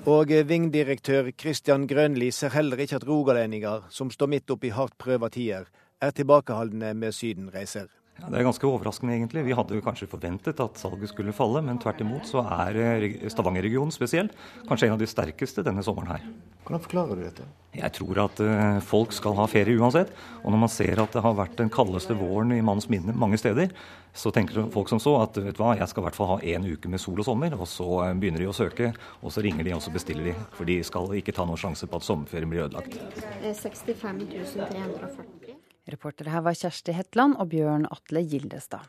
Speaker 10: Og Ving-direktør Kristian Grønli ser heller ikke at rogalendinger, som står midt oppi hardt prøva tider, er tilbakeholdne med sydenreiser.
Speaker 12: Ja, det er ganske overraskende, egentlig. Vi hadde kanskje forventet at salget skulle falle, men tvert imot så er eh, Stavanger-regionen spesielt kanskje en av de sterkeste denne sommeren her.
Speaker 10: Hvordan forklarer du dette?
Speaker 12: Jeg tror at uh, folk skal ha ferie uansett. Og når man ser at det har vært den kaldeste våren i manns minne mange steder, så tenker folk som så at vet du hva, jeg skal i hvert fall ha én uke med sol og sommer. Og så eh, begynner de å søke, og så ringer de og så bestiller de. For de skal ikke ta noen sjanse på at sommerferien blir ødelagt.
Speaker 61: 65 340.
Speaker 37: Reportere her var Kjersti Hetland og Bjørn Atle Gildestad.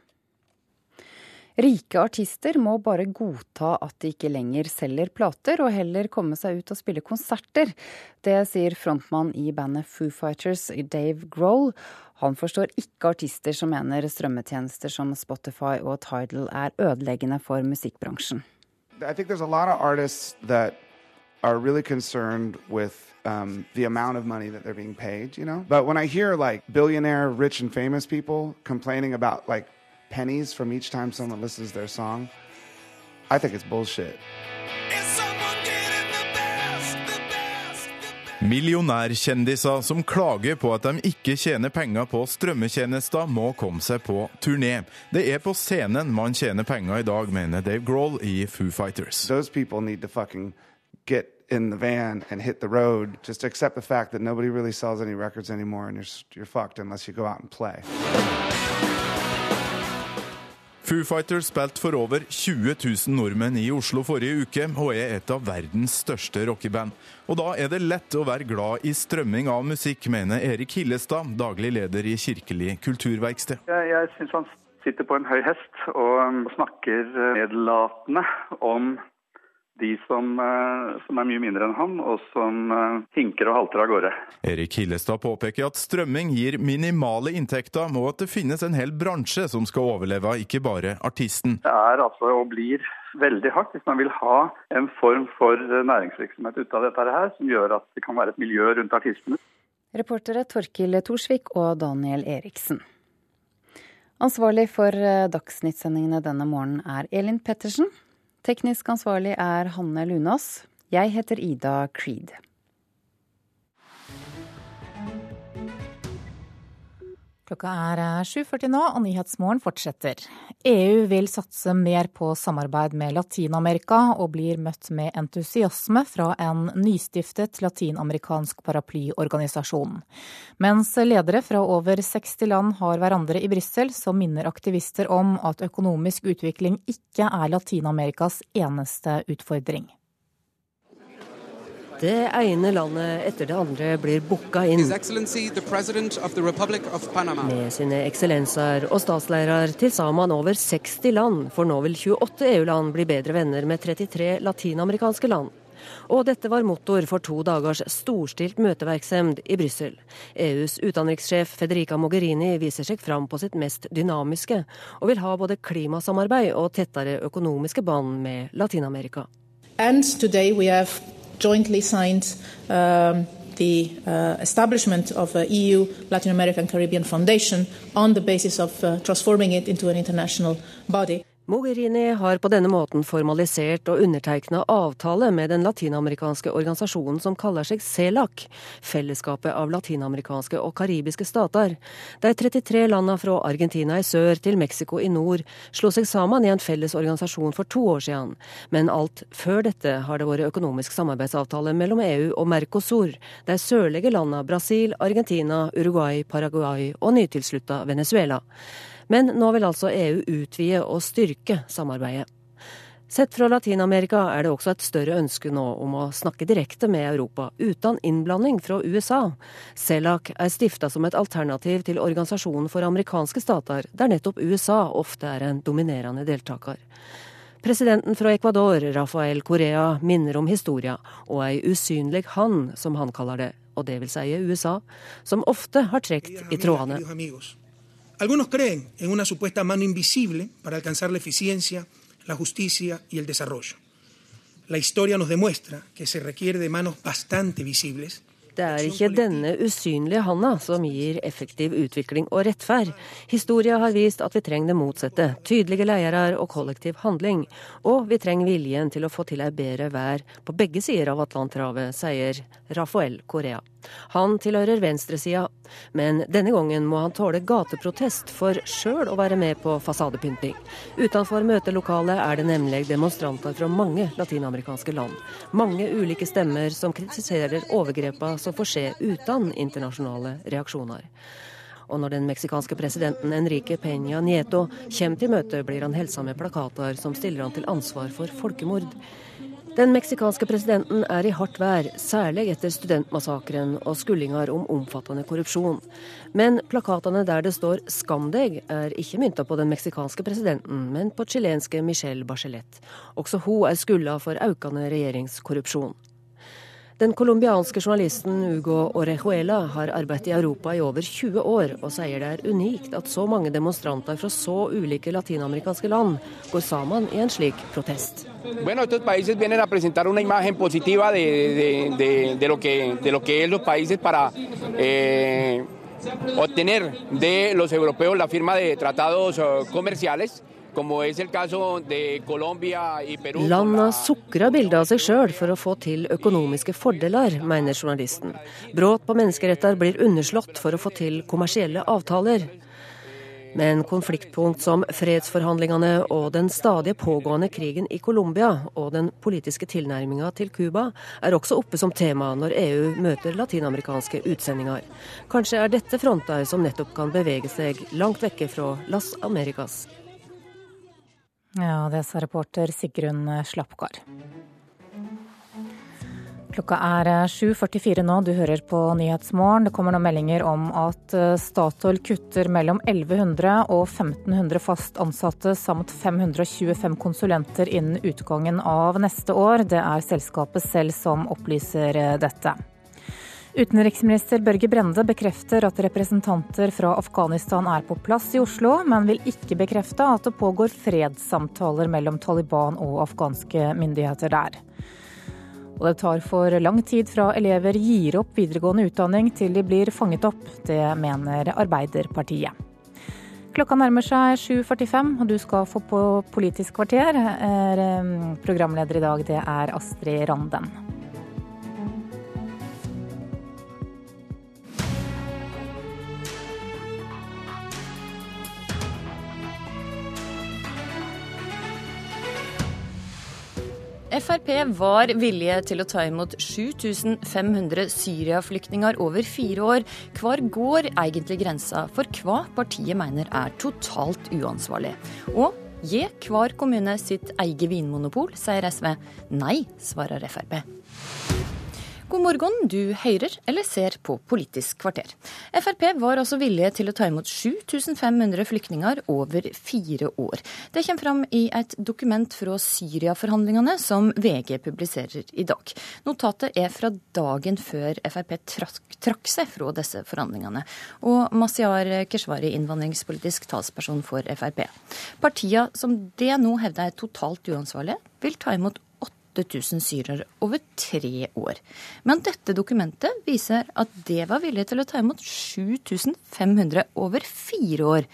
Speaker 37: Rike artister må bare godta at de ikke lenger selger plater, og heller komme seg ut og spille konserter. Det sier frontmann i bandet Foo Fighters, Dave Grohl. Han forstår ikke artister som mener strømmetjenester som Spotify og Tidal er ødeleggende for musikkbransjen.
Speaker 38: I think there's a lot of artists that are really concerned um, the amount of money that they're being paid, you know. But when I hear like billionaire, rich, and famous people complaining about like pennies from each time someone listens to their song, I think it's bullshit.
Speaker 60: Millionærkjendiser som klager på at de ikke tjener penger på strømmetjenester, må komme seg på turné. Det er på scenen man tjener penger i dag, mener Dave Grohl i Foo Fighters.
Speaker 38: Those people need to fucking get in the van and hit the road. Just accept the fact that nobody really sells any records anymore, and you're you're fucked unless you go out and play.
Speaker 60: Foo Fighters spilte for over 20 000 nordmenn i Oslo forrige uke, og er et av verdens største rockeband. Og da er det lett å være glad i strømming av musikk, mener Erik Hillestad, daglig leder i Kirkelig kulturverksted.
Speaker 64: Jeg, jeg syns han sitter på en høy hest og snakker nedlatende om de som, eh, som, er mye mindre enn han, og som eh, hinker og halter av gårde.
Speaker 60: Erik Hillestad påpeker at strømming gir minimale inntekter, og at det finnes en hel bransje som skal overleve, ikke bare artisten.
Speaker 64: Det er altså og blir veldig hardt hvis man vil ha en form for næringsvirksomhet ut av dette her, som gjør at det kan være et miljø rundt artistene.
Speaker 37: Reportere Torkil Torsvik og Daniel Eriksen. Ansvarlig for dagsnyttsendingene Dagsnytt-sendingene denne morgenen er Elin Pettersen. Teknisk ansvarlig er Hanne Lunås.
Speaker 2: Jeg heter Ida Creed. Klokka er 7.40 eh, nå, og Nyhetsmorgen fortsetter. EU vil satse mer på samarbeid med Latin-Amerika, og blir møtt med entusiasme fra en nystiftet latinamerikansk paraplyorganisasjon. Mens ledere fra over 60 land har hverandre i Brussel, så minner aktivister om at økonomisk utvikling ikke er Latin-Amerikas eneste utfordring.
Speaker 57: Det ene landet etter det andre blir booka inn. Med sine eksellenser og statsleirer til sammen over 60 land, for nå vil 28 EU-land bli bedre venner med 33 latinamerikanske land. Og dette var motor for to dagers storstilt møteverksemd i Brussel. EUs utenrikssjef Federica Mogherini viser seg fram på sitt mest dynamiske, og vil ha både klimasamarbeid og tettere økonomiske bånd med Latin-Amerika.
Speaker 65: And today we have jointly signed um, the uh, establishment of a EU Latin American Caribbean Foundation on the basis of uh, transforming it into an international body.
Speaker 57: Mogherini har på denne måten formalisert og undertegna avtale med den latinamerikanske organisasjonen som kaller seg CELAC, fellesskapet av latinamerikanske og karibiske stater. De 33 landa fra Argentina i sør til Mexico i nord slo seg sammen i en felles organisasjon for to år siden. Men alt før dette har det vært økonomisk samarbeidsavtale mellom EU og Mercosur, de sørlige landa Brasil, Argentina, Uruguay, Paraguay og nytilslutta Venezuela. Men nå vil altså EU utvide og styrke samarbeidet. Sett fra Latin-Amerika er det også et større ønske nå om å snakke direkte med Europa, uten innblanding fra USA. CELAC er stifta som et alternativ til Organisasjonen for amerikanske stater, der nettopp USA ofte er en dominerende deltaker. Presidenten fra Ecuador, Rafael Correa, minner om historia og ei usynlig han, som han kaller det, og det vil si USA, som ofte har trukket i trådene.
Speaker 66: Algunos creen en una supuesta mano invisible para alcanzar la eficiencia, la justicia y el desarrollo. La historia nos demuestra que se requiere de manos bastante visibles
Speaker 57: Det er ikke denne usynlige handa som gir effektiv utvikling og rettferd. Historia har vist at vi trenger det motsatte. Tydelige ledere og kollektiv handling. Og vi trenger viljen til å få til ei bedre vær på begge sider av Atlanterhavet, sier Rafael Correa. Han tilhører venstresida, men denne gangen må han tåle gateprotest for sjøl å være med på fasadepynting. Utenfor møtelokalet er det nemlig demonstranter fra mange latinamerikanske land. Mange ulike stemmer som kritiserer overgrepene som får skje uten internasjonale reaksjoner. Og når den meksikanske presidenten Enrique Peña Nieto kommer til møtet, blir han helsa med plakater som stiller han til ansvar for folkemord. Den meksikanske presidenten er i hardt vær, særlig etter studentmassakren og skullinger om omfattende korrupsjon. Men plakatene der det står 'Skam deg', er ikke mynta på den meksikanske presidenten, men på chilenske Michelle Bachelet. Også hun er skylda for økende regjeringskorrupsjon. Den colombianske journalisten Hugo Orejuela har arbeidet i Europa i over 20 år, og sier det er unikt at så mange demonstranter fra så ulike latinamerikanske land går sammen i en slik protest. Bueno, estos países vienen a presentar una imagen positiva de, de, de, de, de lo que es los países eh, de los europeos la firma de comerciales. Landa sukrer bildet av seg sjøl for å få til økonomiske fordeler, mener journalisten. Brudd på menneskeretter blir underslått for å få til kommersielle avtaler. Men konfliktpunkt som fredsforhandlingene og den stadig pågående krigen i Colombia og den politiske tilnærminga til Cuba er også oppe som tema når EU møter latinamerikanske utsendinger. Kanskje er dette fronter som nettopp kan bevege seg langt vekke fra Las Americas.
Speaker 2: Ja, det sa reporter Sigrun Slappgard. Klokka er 7.44 nå, du hører på Nyhetsmorgen. Det kommer nå meldinger om at eh, Statoil kutter mellom 1100 og 1500 fast ansatte samt 525 konsulenter innen utgangen av neste år. Det er selskapet selv som opplyser eh, dette. Utenriksminister Børge Brende bekrefter at representanter fra Afghanistan er på plass i Oslo, men vil ikke bekrefte at det pågår fredssamtaler mellom Taliban og afghanske myndigheter der. Og det tar for lang tid fra elever gir opp videregående utdanning til de blir fanget opp. Det mener Arbeiderpartiet. Klokka nærmer seg 7.45, og du skal få på Politisk kvarter. Programleder i dag, det er Astrid Randen.
Speaker 67: Frp var villige til å ta imot 7500 Syria-flyktninger over fire år. Hvor går egentlig grensa for hva partiet mener er totalt uansvarlig? Og gi hver kommune sitt eget vinmonopol, sier SV. Nei, svarer Frp. God morgen, du hører eller ser på Politisk kvarter. Frp var altså villige til å ta imot 7500 flyktninger over fire år. Det kommer fram i et dokument fra Syria-forhandlingene som VG publiserer i dag. Notatet er fra dagen før Frp trakk, trakk seg fra disse forhandlingene. Og Masiar Keshvari, innvandringspolitisk talsperson for Frp. Partiene som det nå hevder er totalt uansvarlige, vil ta imot 8000 syrere over tre år. Men dette dokumentet viser at det var villig til å ta imot 7500 over fire år.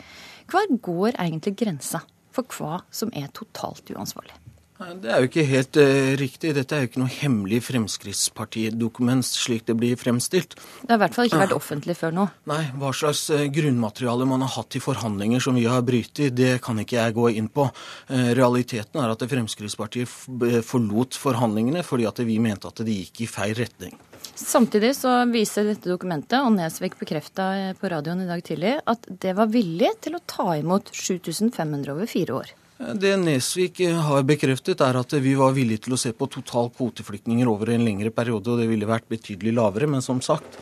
Speaker 67: Hva går egentlig grensa for hva som er totalt uansvarlig?
Speaker 68: Det er jo ikke helt uh, riktig. Dette er jo ikke noe hemmelig Fremskrittspartidokument slik det blir fremstilt.
Speaker 67: Det har i hvert fall ikke vært offentlig før nå.
Speaker 68: Nei, hva slags uh, grunnmateriale man har hatt i forhandlinger som vi har brytt i, det kan ikke jeg gå inn på. Uh, realiteten er at Fremskrittspartiet forlot forhandlingene fordi at vi mente at det gikk i feil retning.
Speaker 67: Samtidig så viser dette dokumentet, og Nesvik bekrefta på radioen i dag tidlig, at det var villig til å ta imot 7500 over fire år.
Speaker 68: Det Nesvik har bekreftet, er at vi var villige til å se på total kvoteflyktninger over en lengre periode, og det ville vært betydelig lavere. Men som sagt,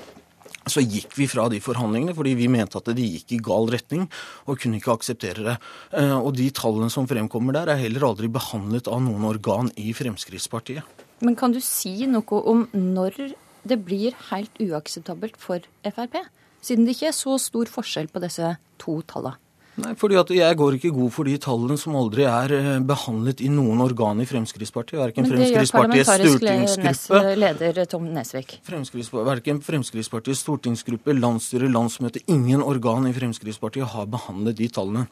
Speaker 68: så gikk vi fra de forhandlingene fordi vi mente at de gikk i gal retning og kunne ikke akseptere det. Eh, og de tallene som fremkommer der, er heller aldri behandlet av noen organ i Fremskrittspartiet.
Speaker 67: Men kan du si noe om når det blir helt uakseptabelt for Frp? Siden det ikke er så stor forskjell på disse to tallene.
Speaker 68: Nei, fordi at Jeg går ikke god for de tallene som aldri er eh, behandlet i noen organ i Fremskrittspartiet. Verken Fremskrittspartiets stortingsgruppe
Speaker 67: leder Tom Nesvik.
Speaker 68: Verken Fremskrittspartiets stortingsgruppe, landsstyre, landsmøte, ingen organ i Fremskrittspartiet har behandlet de tallene.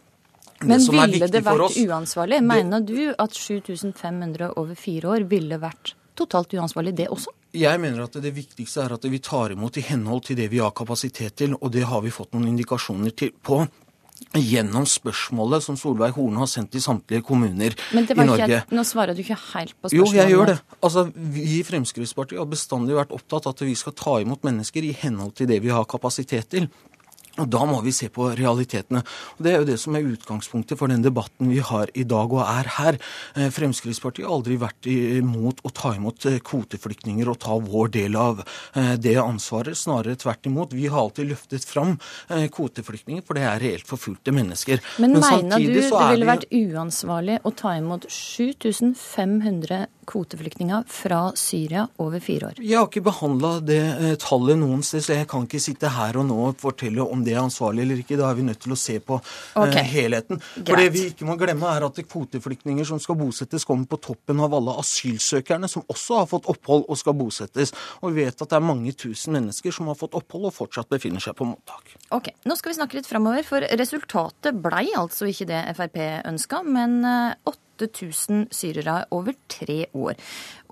Speaker 67: Men det ville det vært oss, uansvarlig? Mener du at 7500 over fire år ville vært totalt uansvarlig, det også?
Speaker 68: Jeg mener at det viktigste er at vi tar imot i henhold til det vi har kapasitet til, og det har vi fått noen indikasjoner til, på gjennom spørsmålet som Solveig Horne har sendt til samtlige kommuner i Norge. Ikke,
Speaker 67: nå svarer du ikke helt på spørsmålet.
Speaker 68: Jo, jeg gjør det. Altså, Vi i Fremskrittspartiet har bestandig vært opptatt av at vi skal ta imot mennesker i henhold til det vi har kapasitet til. Og Da må vi se på realitetene. Og Det er jo det som er utgangspunktet for den debatten vi har i dag og er her. Eh, Fremskrittspartiet har aldri vært imot å ta imot eh, kvoteflyktninger og ta vår del av eh, det ansvaret. Snarere tvert imot. Vi har alltid løftet fram kvoteflyktninger, for det er reelt forfulgte mennesker.
Speaker 67: Men, Men mener du det ville vært uansvarlig å ta imot 7500 kvoteflyktninger fra Syria over fire år?
Speaker 68: Jeg har ikke behandla det tallet noen sted, så jeg kan ikke sitte her og nå og fortelle om det er ansvarlig eller ikke. Da er vi nødt til å se på eh, okay. helheten. Greit. For det vi ikke må glemme, er at kvoteflyktninger som skal bosettes, kommer på toppen av alle asylsøkerne som også har fått opphold og skal bosettes. Og vi vet at det er mange tusen mennesker som har fått opphold og fortsatt befinner seg på mottak.
Speaker 67: Ok, Nå skal vi snakke litt framover, for resultatet blei altså ikke det Frp ønska, men 8000 eh, syrere over tre år.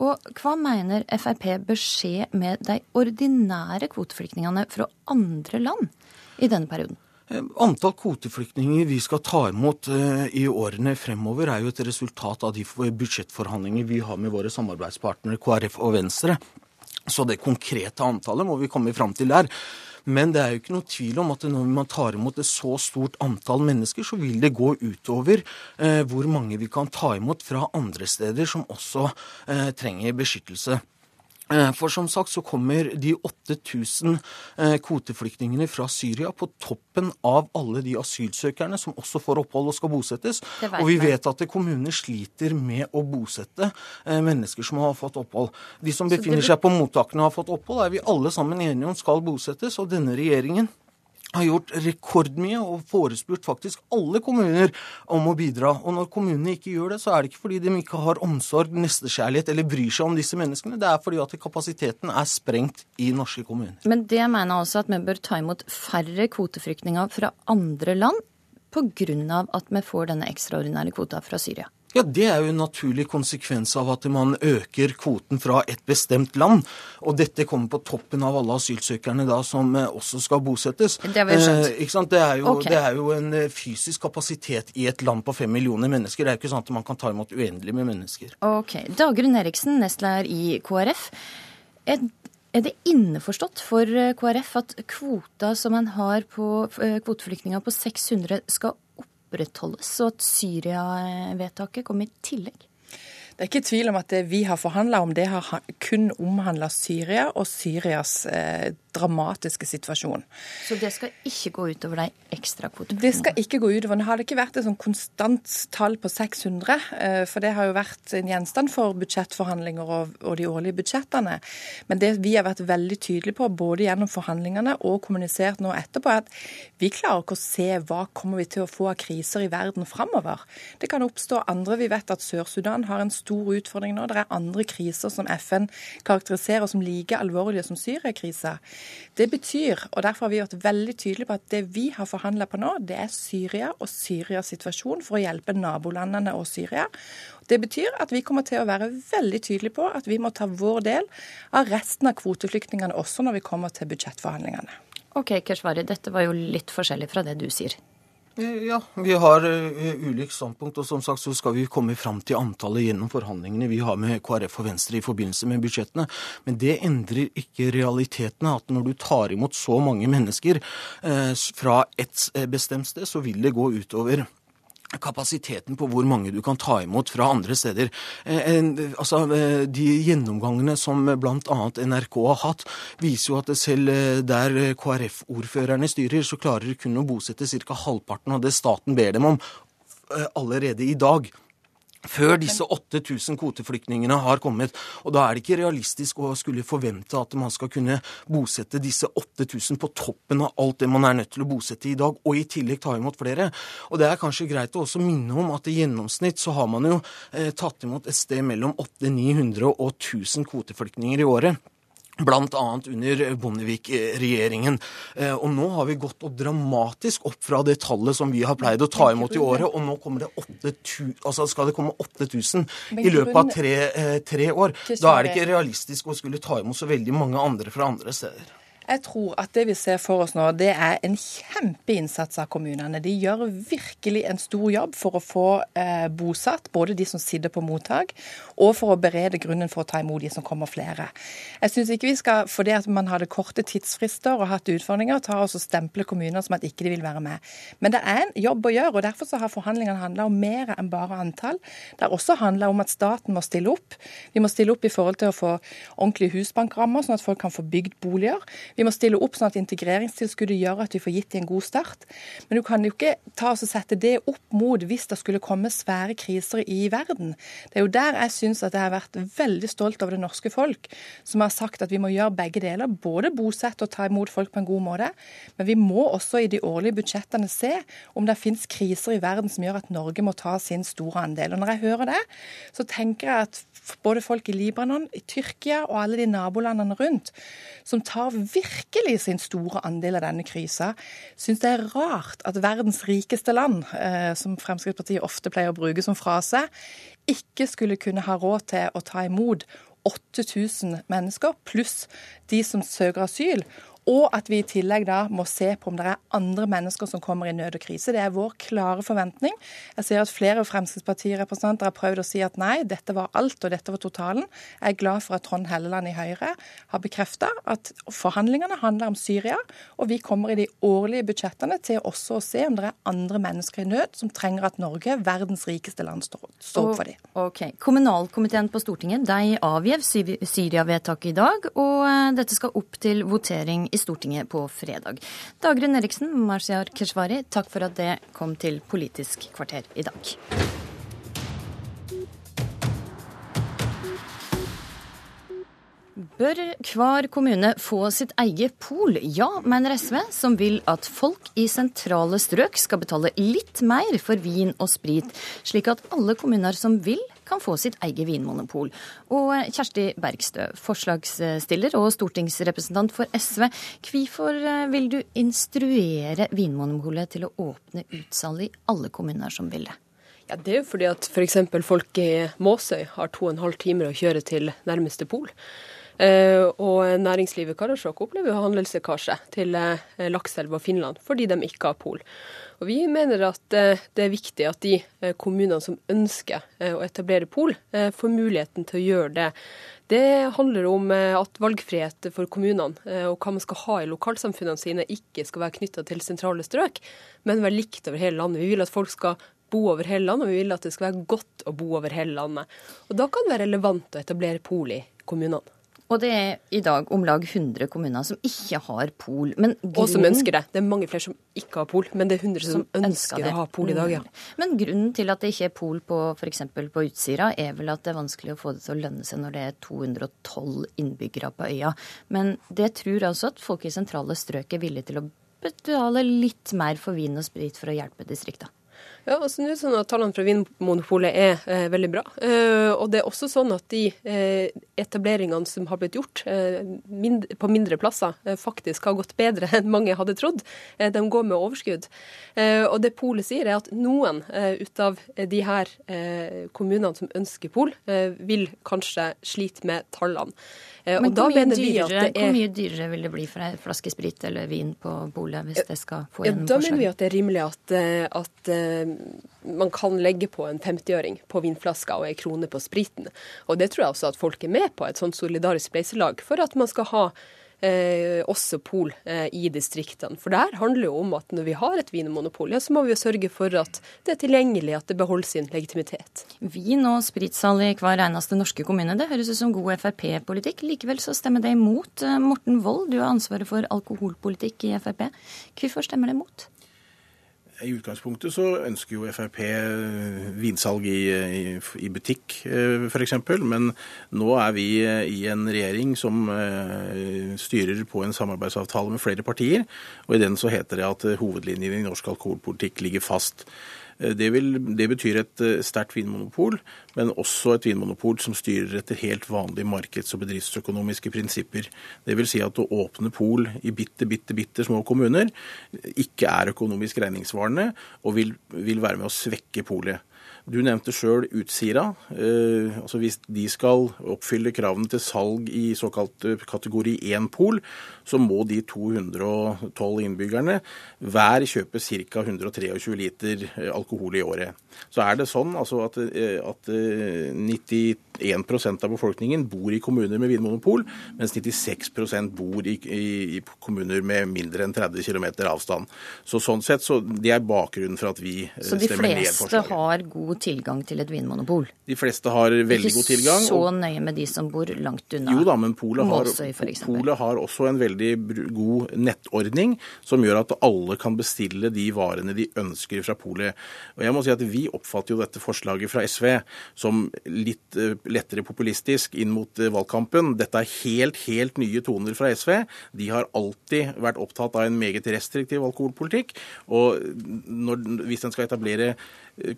Speaker 67: Og hva mener Frp bør skje med de ordinære kvoteflyktningene fra andre land? i denne perioden?
Speaker 68: Eh, antall kvoteflyktninger vi skal ta imot eh, i årene fremover, er jo et resultat av de budsjettforhandlinger vi har med våre samarbeidspartnere KrF og Venstre. Så det konkrete antallet må vi komme fram til der. Men det er jo ikke noe tvil om at når man tar imot et så stort antall mennesker, så vil det gå utover eh, hvor mange vi kan ta imot fra andre steder som også eh, trenger beskyttelse. Eh, for som sagt så kommer de 8000 eh, kvoteflyktningene fra Syria på toppen av alle de asylsøkerne som også får opphold og skal bosettes. Og vi vet at kommuner sliter med å bosette eh, mennesker som har fått opphold. De som befinner seg på mottakene har fått opphold, er vi alle sammen enige om skal bosettes. Og denne regjeringen har gjort rekordmye og forespurt faktisk alle kommuner om å bidra. Og når kommunene ikke gjør det, så er det ikke fordi de ikke har omsorg, nestekjærlighet eller bryr seg om disse menneskene. Det er fordi at kapasiteten er sprengt i norske kommuner.
Speaker 67: Men det mener også at vi bør ta imot færre kvoteflyktninger fra andre land pga. at vi får denne ekstraordinære kvota fra Syria?
Speaker 68: Ja, Det er jo en naturlig konsekvens av at man øker kvoten fra et bestemt land. Og dette kommer på toppen av alle asylsøkerne da som eh, også skal bosettes.
Speaker 67: Det har vi skjønt.
Speaker 68: Eh, ikke sant? Det er, jo,
Speaker 67: okay.
Speaker 68: det er jo en eh, fysisk kapasitet i et land på fem millioner mennesker. Det er jo ikke sånn at man kan ta imot uendelig med mennesker.
Speaker 67: Ok. Dagrun Eriksen, nestleder i KrF. Er, er det innforstått for eh, KrF at kvota som man har på kvoteflyktninger på 600 skal opprettholdes, og at Syria-vedtaket kommer i tillegg?
Speaker 69: Det er ikke tvil om at det vi har forhandla om, det har kun omhandla Syria og Syrias eh, dramatiske situasjon.
Speaker 67: Så det skal ikke gå utover de ekstra
Speaker 69: kvotene?
Speaker 67: Det
Speaker 69: skal ikke gå utover. Det har ikke vært et sånn konstant tall på 600, eh, for det har jo vært en gjenstand for budsjettforhandlinger og, og de årlige budsjettene. Men det vi har vært veldig tydelige på, både gjennom forhandlingene og kommunisert nå etterpå, er at vi klarer ikke å se hva kommer vi til å få av kriser i verden framover. Det kan oppstå andre. Vi vet at Sør-Sudan har en stor utfordring nå. Det er andre kriser som FN karakteriserer som like alvorlige som Syria-krisa. Det betyr, og derfor har vi vært veldig tydelige på at det vi har forhandla på nå, det er Syria og Syrias situasjon for å hjelpe nabolandene og Syria. Det betyr at vi kommer til å være veldig tydelige på at vi må ta vår del av resten av kvoteflyktningene også når vi kommer til budsjettforhandlingene.
Speaker 67: Ok, Keshvari, dette var jo litt forskjellig fra det du sier.
Speaker 68: Eh, Ja, vi har uh, ulikt standpunkt, og som sagt så skal vi komme fram til antallet gjennom forhandlingene vi har med KrF og Venstre i forbindelse med budsjettene. Men det endrer ikke realitetene. At når du tar imot så mange mennesker eh, fra et eh, bestemt sted, så vil det gå utover kapasiteten på hvor mange du kan ta imot fra andre steder. Eh, altså, eh, De gjennomgangene som bl.a. NRK har hatt, viser jo at selv eh, der eh, KrF-ordførerne styrer, så klarer de kun å bosette ca. halvparten av det staten ber dem om eh, allerede i dag. Før disse 8000 kvoteflyktningene har kommet. Og da er det ikke realistisk å skulle forvente at man skal kunne bosette disse 8000 på toppen av alt det man er nødt til å bosette i dag, og i tillegg ta imot flere. Og det er kanskje greit å også minne om at i gjennomsnitt så har man jo eh, tatt imot et sted mellom 800-900 og 1000 kvoteflyktninger i året. Annet under Bondevik-regjeringen. Eh, Og nå har vi gått opp dramatisk opp fra det tallet som vi har pleid å ta imot i året, og nå kommer det 8000, altså skal det komme 8000 i løpet av tre, eh, tre år. Da er det ikke realistisk å skulle ta imot så veldig mange andre fra andre steder.
Speaker 69: Jeg tror at det vi ser for oss nå, det er en kjempeinnsats av kommunene. De gjør virkelig en stor jobb for å få eh, bosatt både de som sitter på mottak, og for å berede grunnen for å ta imot de som kommer flere. Jeg syns ikke vi skal, fordi at man hadde korte tidsfrister og hatt utfordringer, ta oss og stemple kommuner som at ikke de vil være med. Men det er en jobb å gjøre, og derfor så har forhandlingene handla om mer enn bare antall. Det har også handla om at staten må stille opp. Vi må stille opp i forhold til å få ordentlige husbankrammer, sånn at folk kan få bygd boliger. Vi må stille opp sånn at integreringstilskuddet gjør at vi får gitt dem en god start. Men du kan jo ikke ta og sette det opp mot hvis det skulle komme svære kriser i verden. Det er jo der jeg syns at jeg har vært veldig stolt over det norske folk, som har sagt at vi må gjøre begge deler. Både bosette og ta imot folk på en god måte. Men vi må også i de årlige budsjettene se om det finnes kriser i verden som gjør at Norge må ta sin store andel. Og når jeg hører det, så tenker jeg at både folk i Libanon, i Tyrkia og alle de nabolandene rundt, som tar virkelig sin store andel av denne krisa, syns det er rart at verdens rikeste land, eh, som Fremskrittspartiet ofte pleier å bruke som frase, ikke skulle kunne ha råd til å ta imot 8000 mennesker, pluss de som søker asyl. Og at vi i tillegg da må se på om det er andre mennesker som kommer i nød og krise. Det er vår klare forventning. Jeg ser at flere Fremskrittspartirepresentanter har prøvd å si at nei, dette var alt og dette var totalen. Jeg er glad for at Trond Helleland i Høyre har bekrefta at forhandlingene handler om Syria, og vi kommer i de årlige budsjettene til også å se om det er andre mennesker i nød som trenger at Norge, verdens rikeste land, står, opp for dem.
Speaker 67: Ok. Kommunalkomiteen på Stortinget de avgjev Syria-vedtaket i dag, og eh, dette skal opp til votering i Stortinget på fredag. Dagrun Eriksen, Marciar Keshvari, takk for at det kom til Politisk kvarter i dag. Bør hver kommune få sitt eget pol? Ja, mener SV, som vil at folk i sentrale strøk skal betale litt mer for vin og sprit, slik at alle kommuner som vil, kan få sitt eget vinmonopol. Og Kjersti Bergstø, forslagsstiller og stortingsrepresentant for SV. Hvorfor vil du instruere Vinmonopolet til å åpne utsalg i alle kommuner som vil det?
Speaker 57: Ja, Det er jo fordi at f.eks. folk i Måsøy har to og en halv timer å kjøre til nærmeste pol. Uh, og næringslivet i Karasjok opplever jo handelslekkasje til Lakselv og Finland fordi de ikke har pol. Og Vi mener at uh, det er viktig at de kommunene som ønsker å etablere pol, får muligheten til å gjøre det. Det handler om at valgfrihet for kommunene og hva man skal ha i lokalsamfunnene sine, ikke skal være knytta til sentrale strøk, men være likt over hele landet. Vi vil at folk skal bo over hele landet, og vi vil at det skal være godt å bo over hele landet. Og Da kan det være relevant å etablere pol i kommunene.
Speaker 67: Og det er i dag om lag 100 kommuner som ikke har pol.
Speaker 57: Men grunnen... Og som ønsker det. Det er mange flere som ikke har pol, men det er 100 som, som ønsker, ønsker å ha pol i dag, ja.
Speaker 67: Mm. Men grunnen til at det ikke er pol på f.eks. på Utsira, er vel at det er vanskelig å få det til å lønne seg når det er 212 innbyggere på øya. Men det tror altså at folk i sentrale strøk er villige til å betale litt mer for vin og sprit for å hjelpe distriktene.
Speaker 57: Ja, altså nå er det sånn at Tallene fra Vinmonopolet er eh, veldig bra. Eh, og det er også sånn at de eh, etableringene som har blitt gjort eh, mind på mindre plasser, eh, faktisk har gått bedre enn mange hadde trodd. Eh, de går med overskudd. og det Polet sier, er at noen ut av de her kommunene som ønsker pol, vil kanskje slite med tallene.
Speaker 67: Men hvor mye, dyrere, er... hvor mye, dyrere, vil det bli for ei flaske sprit eller vin på polet hvis det skal få gjennom
Speaker 57: ja, Da mener vi at det er rimelig at, at man kan legge på en 50-øring på vinflaska og ei krone på spriten. Og det tror jeg også at folk er med på, et sånt solidarisk spleiselag, for at man skal ha Eh, også pol eh, i distriktene. For det her handler jo om at når vi har et vinmonopol, ja, så må vi jo sørge for at det er tilgjengelig, at det beholder sin legitimitet.
Speaker 67: Vin og spritsalg i hver eneste norske kommune, det høres ut som god Frp-politikk. Likevel så stemmer det imot. Eh, Morten Wold, du har ansvaret for alkoholpolitikk i Frp. Hvorfor stemmer det imot?
Speaker 70: I utgangspunktet så ønsker jo Frp eh, vinsalg i, i, i butikk eh, f.eks., men nå er vi eh, i en regjering som styrer på en samarbeidsavtale med flere partier, og i den så heter det at hovedlinjene i norsk alkoholpolitikk ligger fast. Eh, det, vil, det, betyr et eh, sterkt vinmonopol, men også et vinmonopol som styrer etter helt vanlige markeds- og bedriftsøkonomiske prinsipper. Det vil si at å åpne pol i bitte, bitte, bitte små kommuner ikke er økonomisk regningssvarende og vil, vil være med å svekke polet. Du nevnte sjøl Utsira. Eh, altså Hvis de skal oppfylle kravene til salg i såkalt eh, kategori 1-pol, så må de 212 innbyggerne hver kjøpe ca. 123 liter eh, alkohol i året. Så er det sånn altså, at, eh, at 92 1 av befolkningen bor i kommuner med vinmonopol, mens 96 bor i, i, i, kommuner med mindre enn 30 km avstand. Så sånn sett, så Det er bakgrunnen for at vi eh, stemmer ned
Speaker 67: forslaget. Så de fleste har god tilgang til et vinmonopol?
Speaker 70: De fleste har veldig god tilgang.
Speaker 67: Ikke så nøye med de som bor langt unna?
Speaker 70: Jo da, men Polet har, Polet har også en veldig god nettordning som gjør at alle kan bestille de varene de ønsker fra Polet. Og jeg må si at Vi oppfatter jo dette forslaget fra SV som litt eh, lettere populistisk inn mot eh, valgkampen. Dette er helt, helt nye toner fra SV. De har alltid vært opptatt av en meget restriktiv alkoholpolitikk. Og når, hvis en skal etablere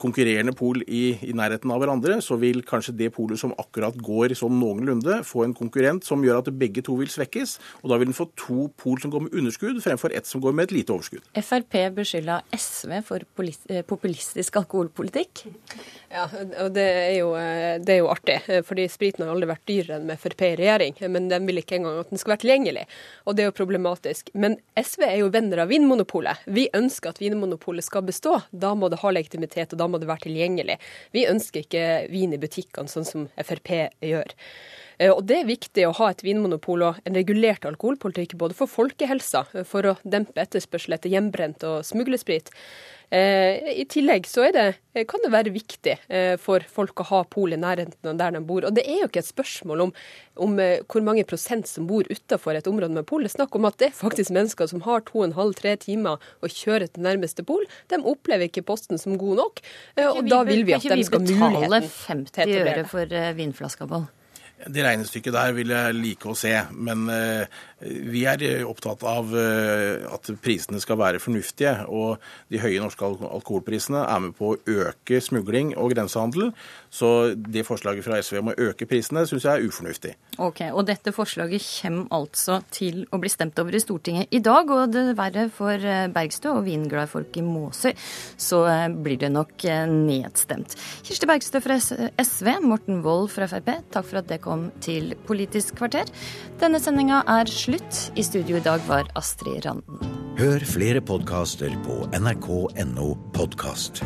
Speaker 70: konkurrerende pol i, i, nærheten av hverandre, så vil kanskje det polet som akkurat går sånn noenlunde, få en konkurrent som gjør at begge to vil svekkes. Og da vil den få to pol som går med underskudd, fremfor ett som går med et lite overskudd.
Speaker 67: Frp beskylda SV for eh, populistisk alkoholpolitikk.
Speaker 57: Ja, og det er, jo, eh, det er jo artig. fordi spriten har aldri vært dyrere enn med Frp i regjering. Men de vil ikke engang at den skal være tilgjengelig. Og det er jo problematisk. Men SV er jo venner av Vinmonopolet. Vi ønsker at Vinmonopolet skal bestå. Da må det ha legitimitet kvalitet, og da må det være tilgjengelig. Vi ønsker ikke vin i butikkene, sånn som Frp gjør. Eh, og Det er viktig å ha et vinmonopol og en regulert alkoholpolitikk både for folkehelsa, for å dempe etterspørsel etter hjemmebrent og smuglesprit. Eh, I tillegg så det, eh, kan det være viktig eh, for folk å ha pol i nærheten der de bor. Og det er jo ikke et spørsmål om, om hvor mange prosent som bor utafor et område med pol. Det er snakk om at det er faktisk mennesker som har to og en halv, tre timer å kjøre til nærmeste pol. De opplever ikke posten som god nok, og da vil vi at de skal ha muligheten
Speaker 67: til å etablere. Kan ikke vi betale 50 øre for vinflaska, Ball?
Speaker 70: Det regnestykket der vil jeg like å se. Men eh, vi er opptatt av eh, at prisene skal være fornuftige. Og de høye norske alkoholprisene er med på å øke smugling og grensehandel. Så det forslaget fra SV om å øke prisene syns jeg er ufornuftig.
Speaker 67: Ok, Og dette forslaget kommer altså til å bli stemt over i Stortinget i dag. Og dessverre for eh, Bergstø og vinglade folk i Måsøy, så blir det nok nedstemt. Kirsti Bergstø fra SV, Morten Wold fra Frp, takk for at det kom til Politisk kvarter. Denne sendinga er slutt. I studio i dag var Astrid Randen.
Speaker 71: Hør flere podkaster på nrk.no podkast.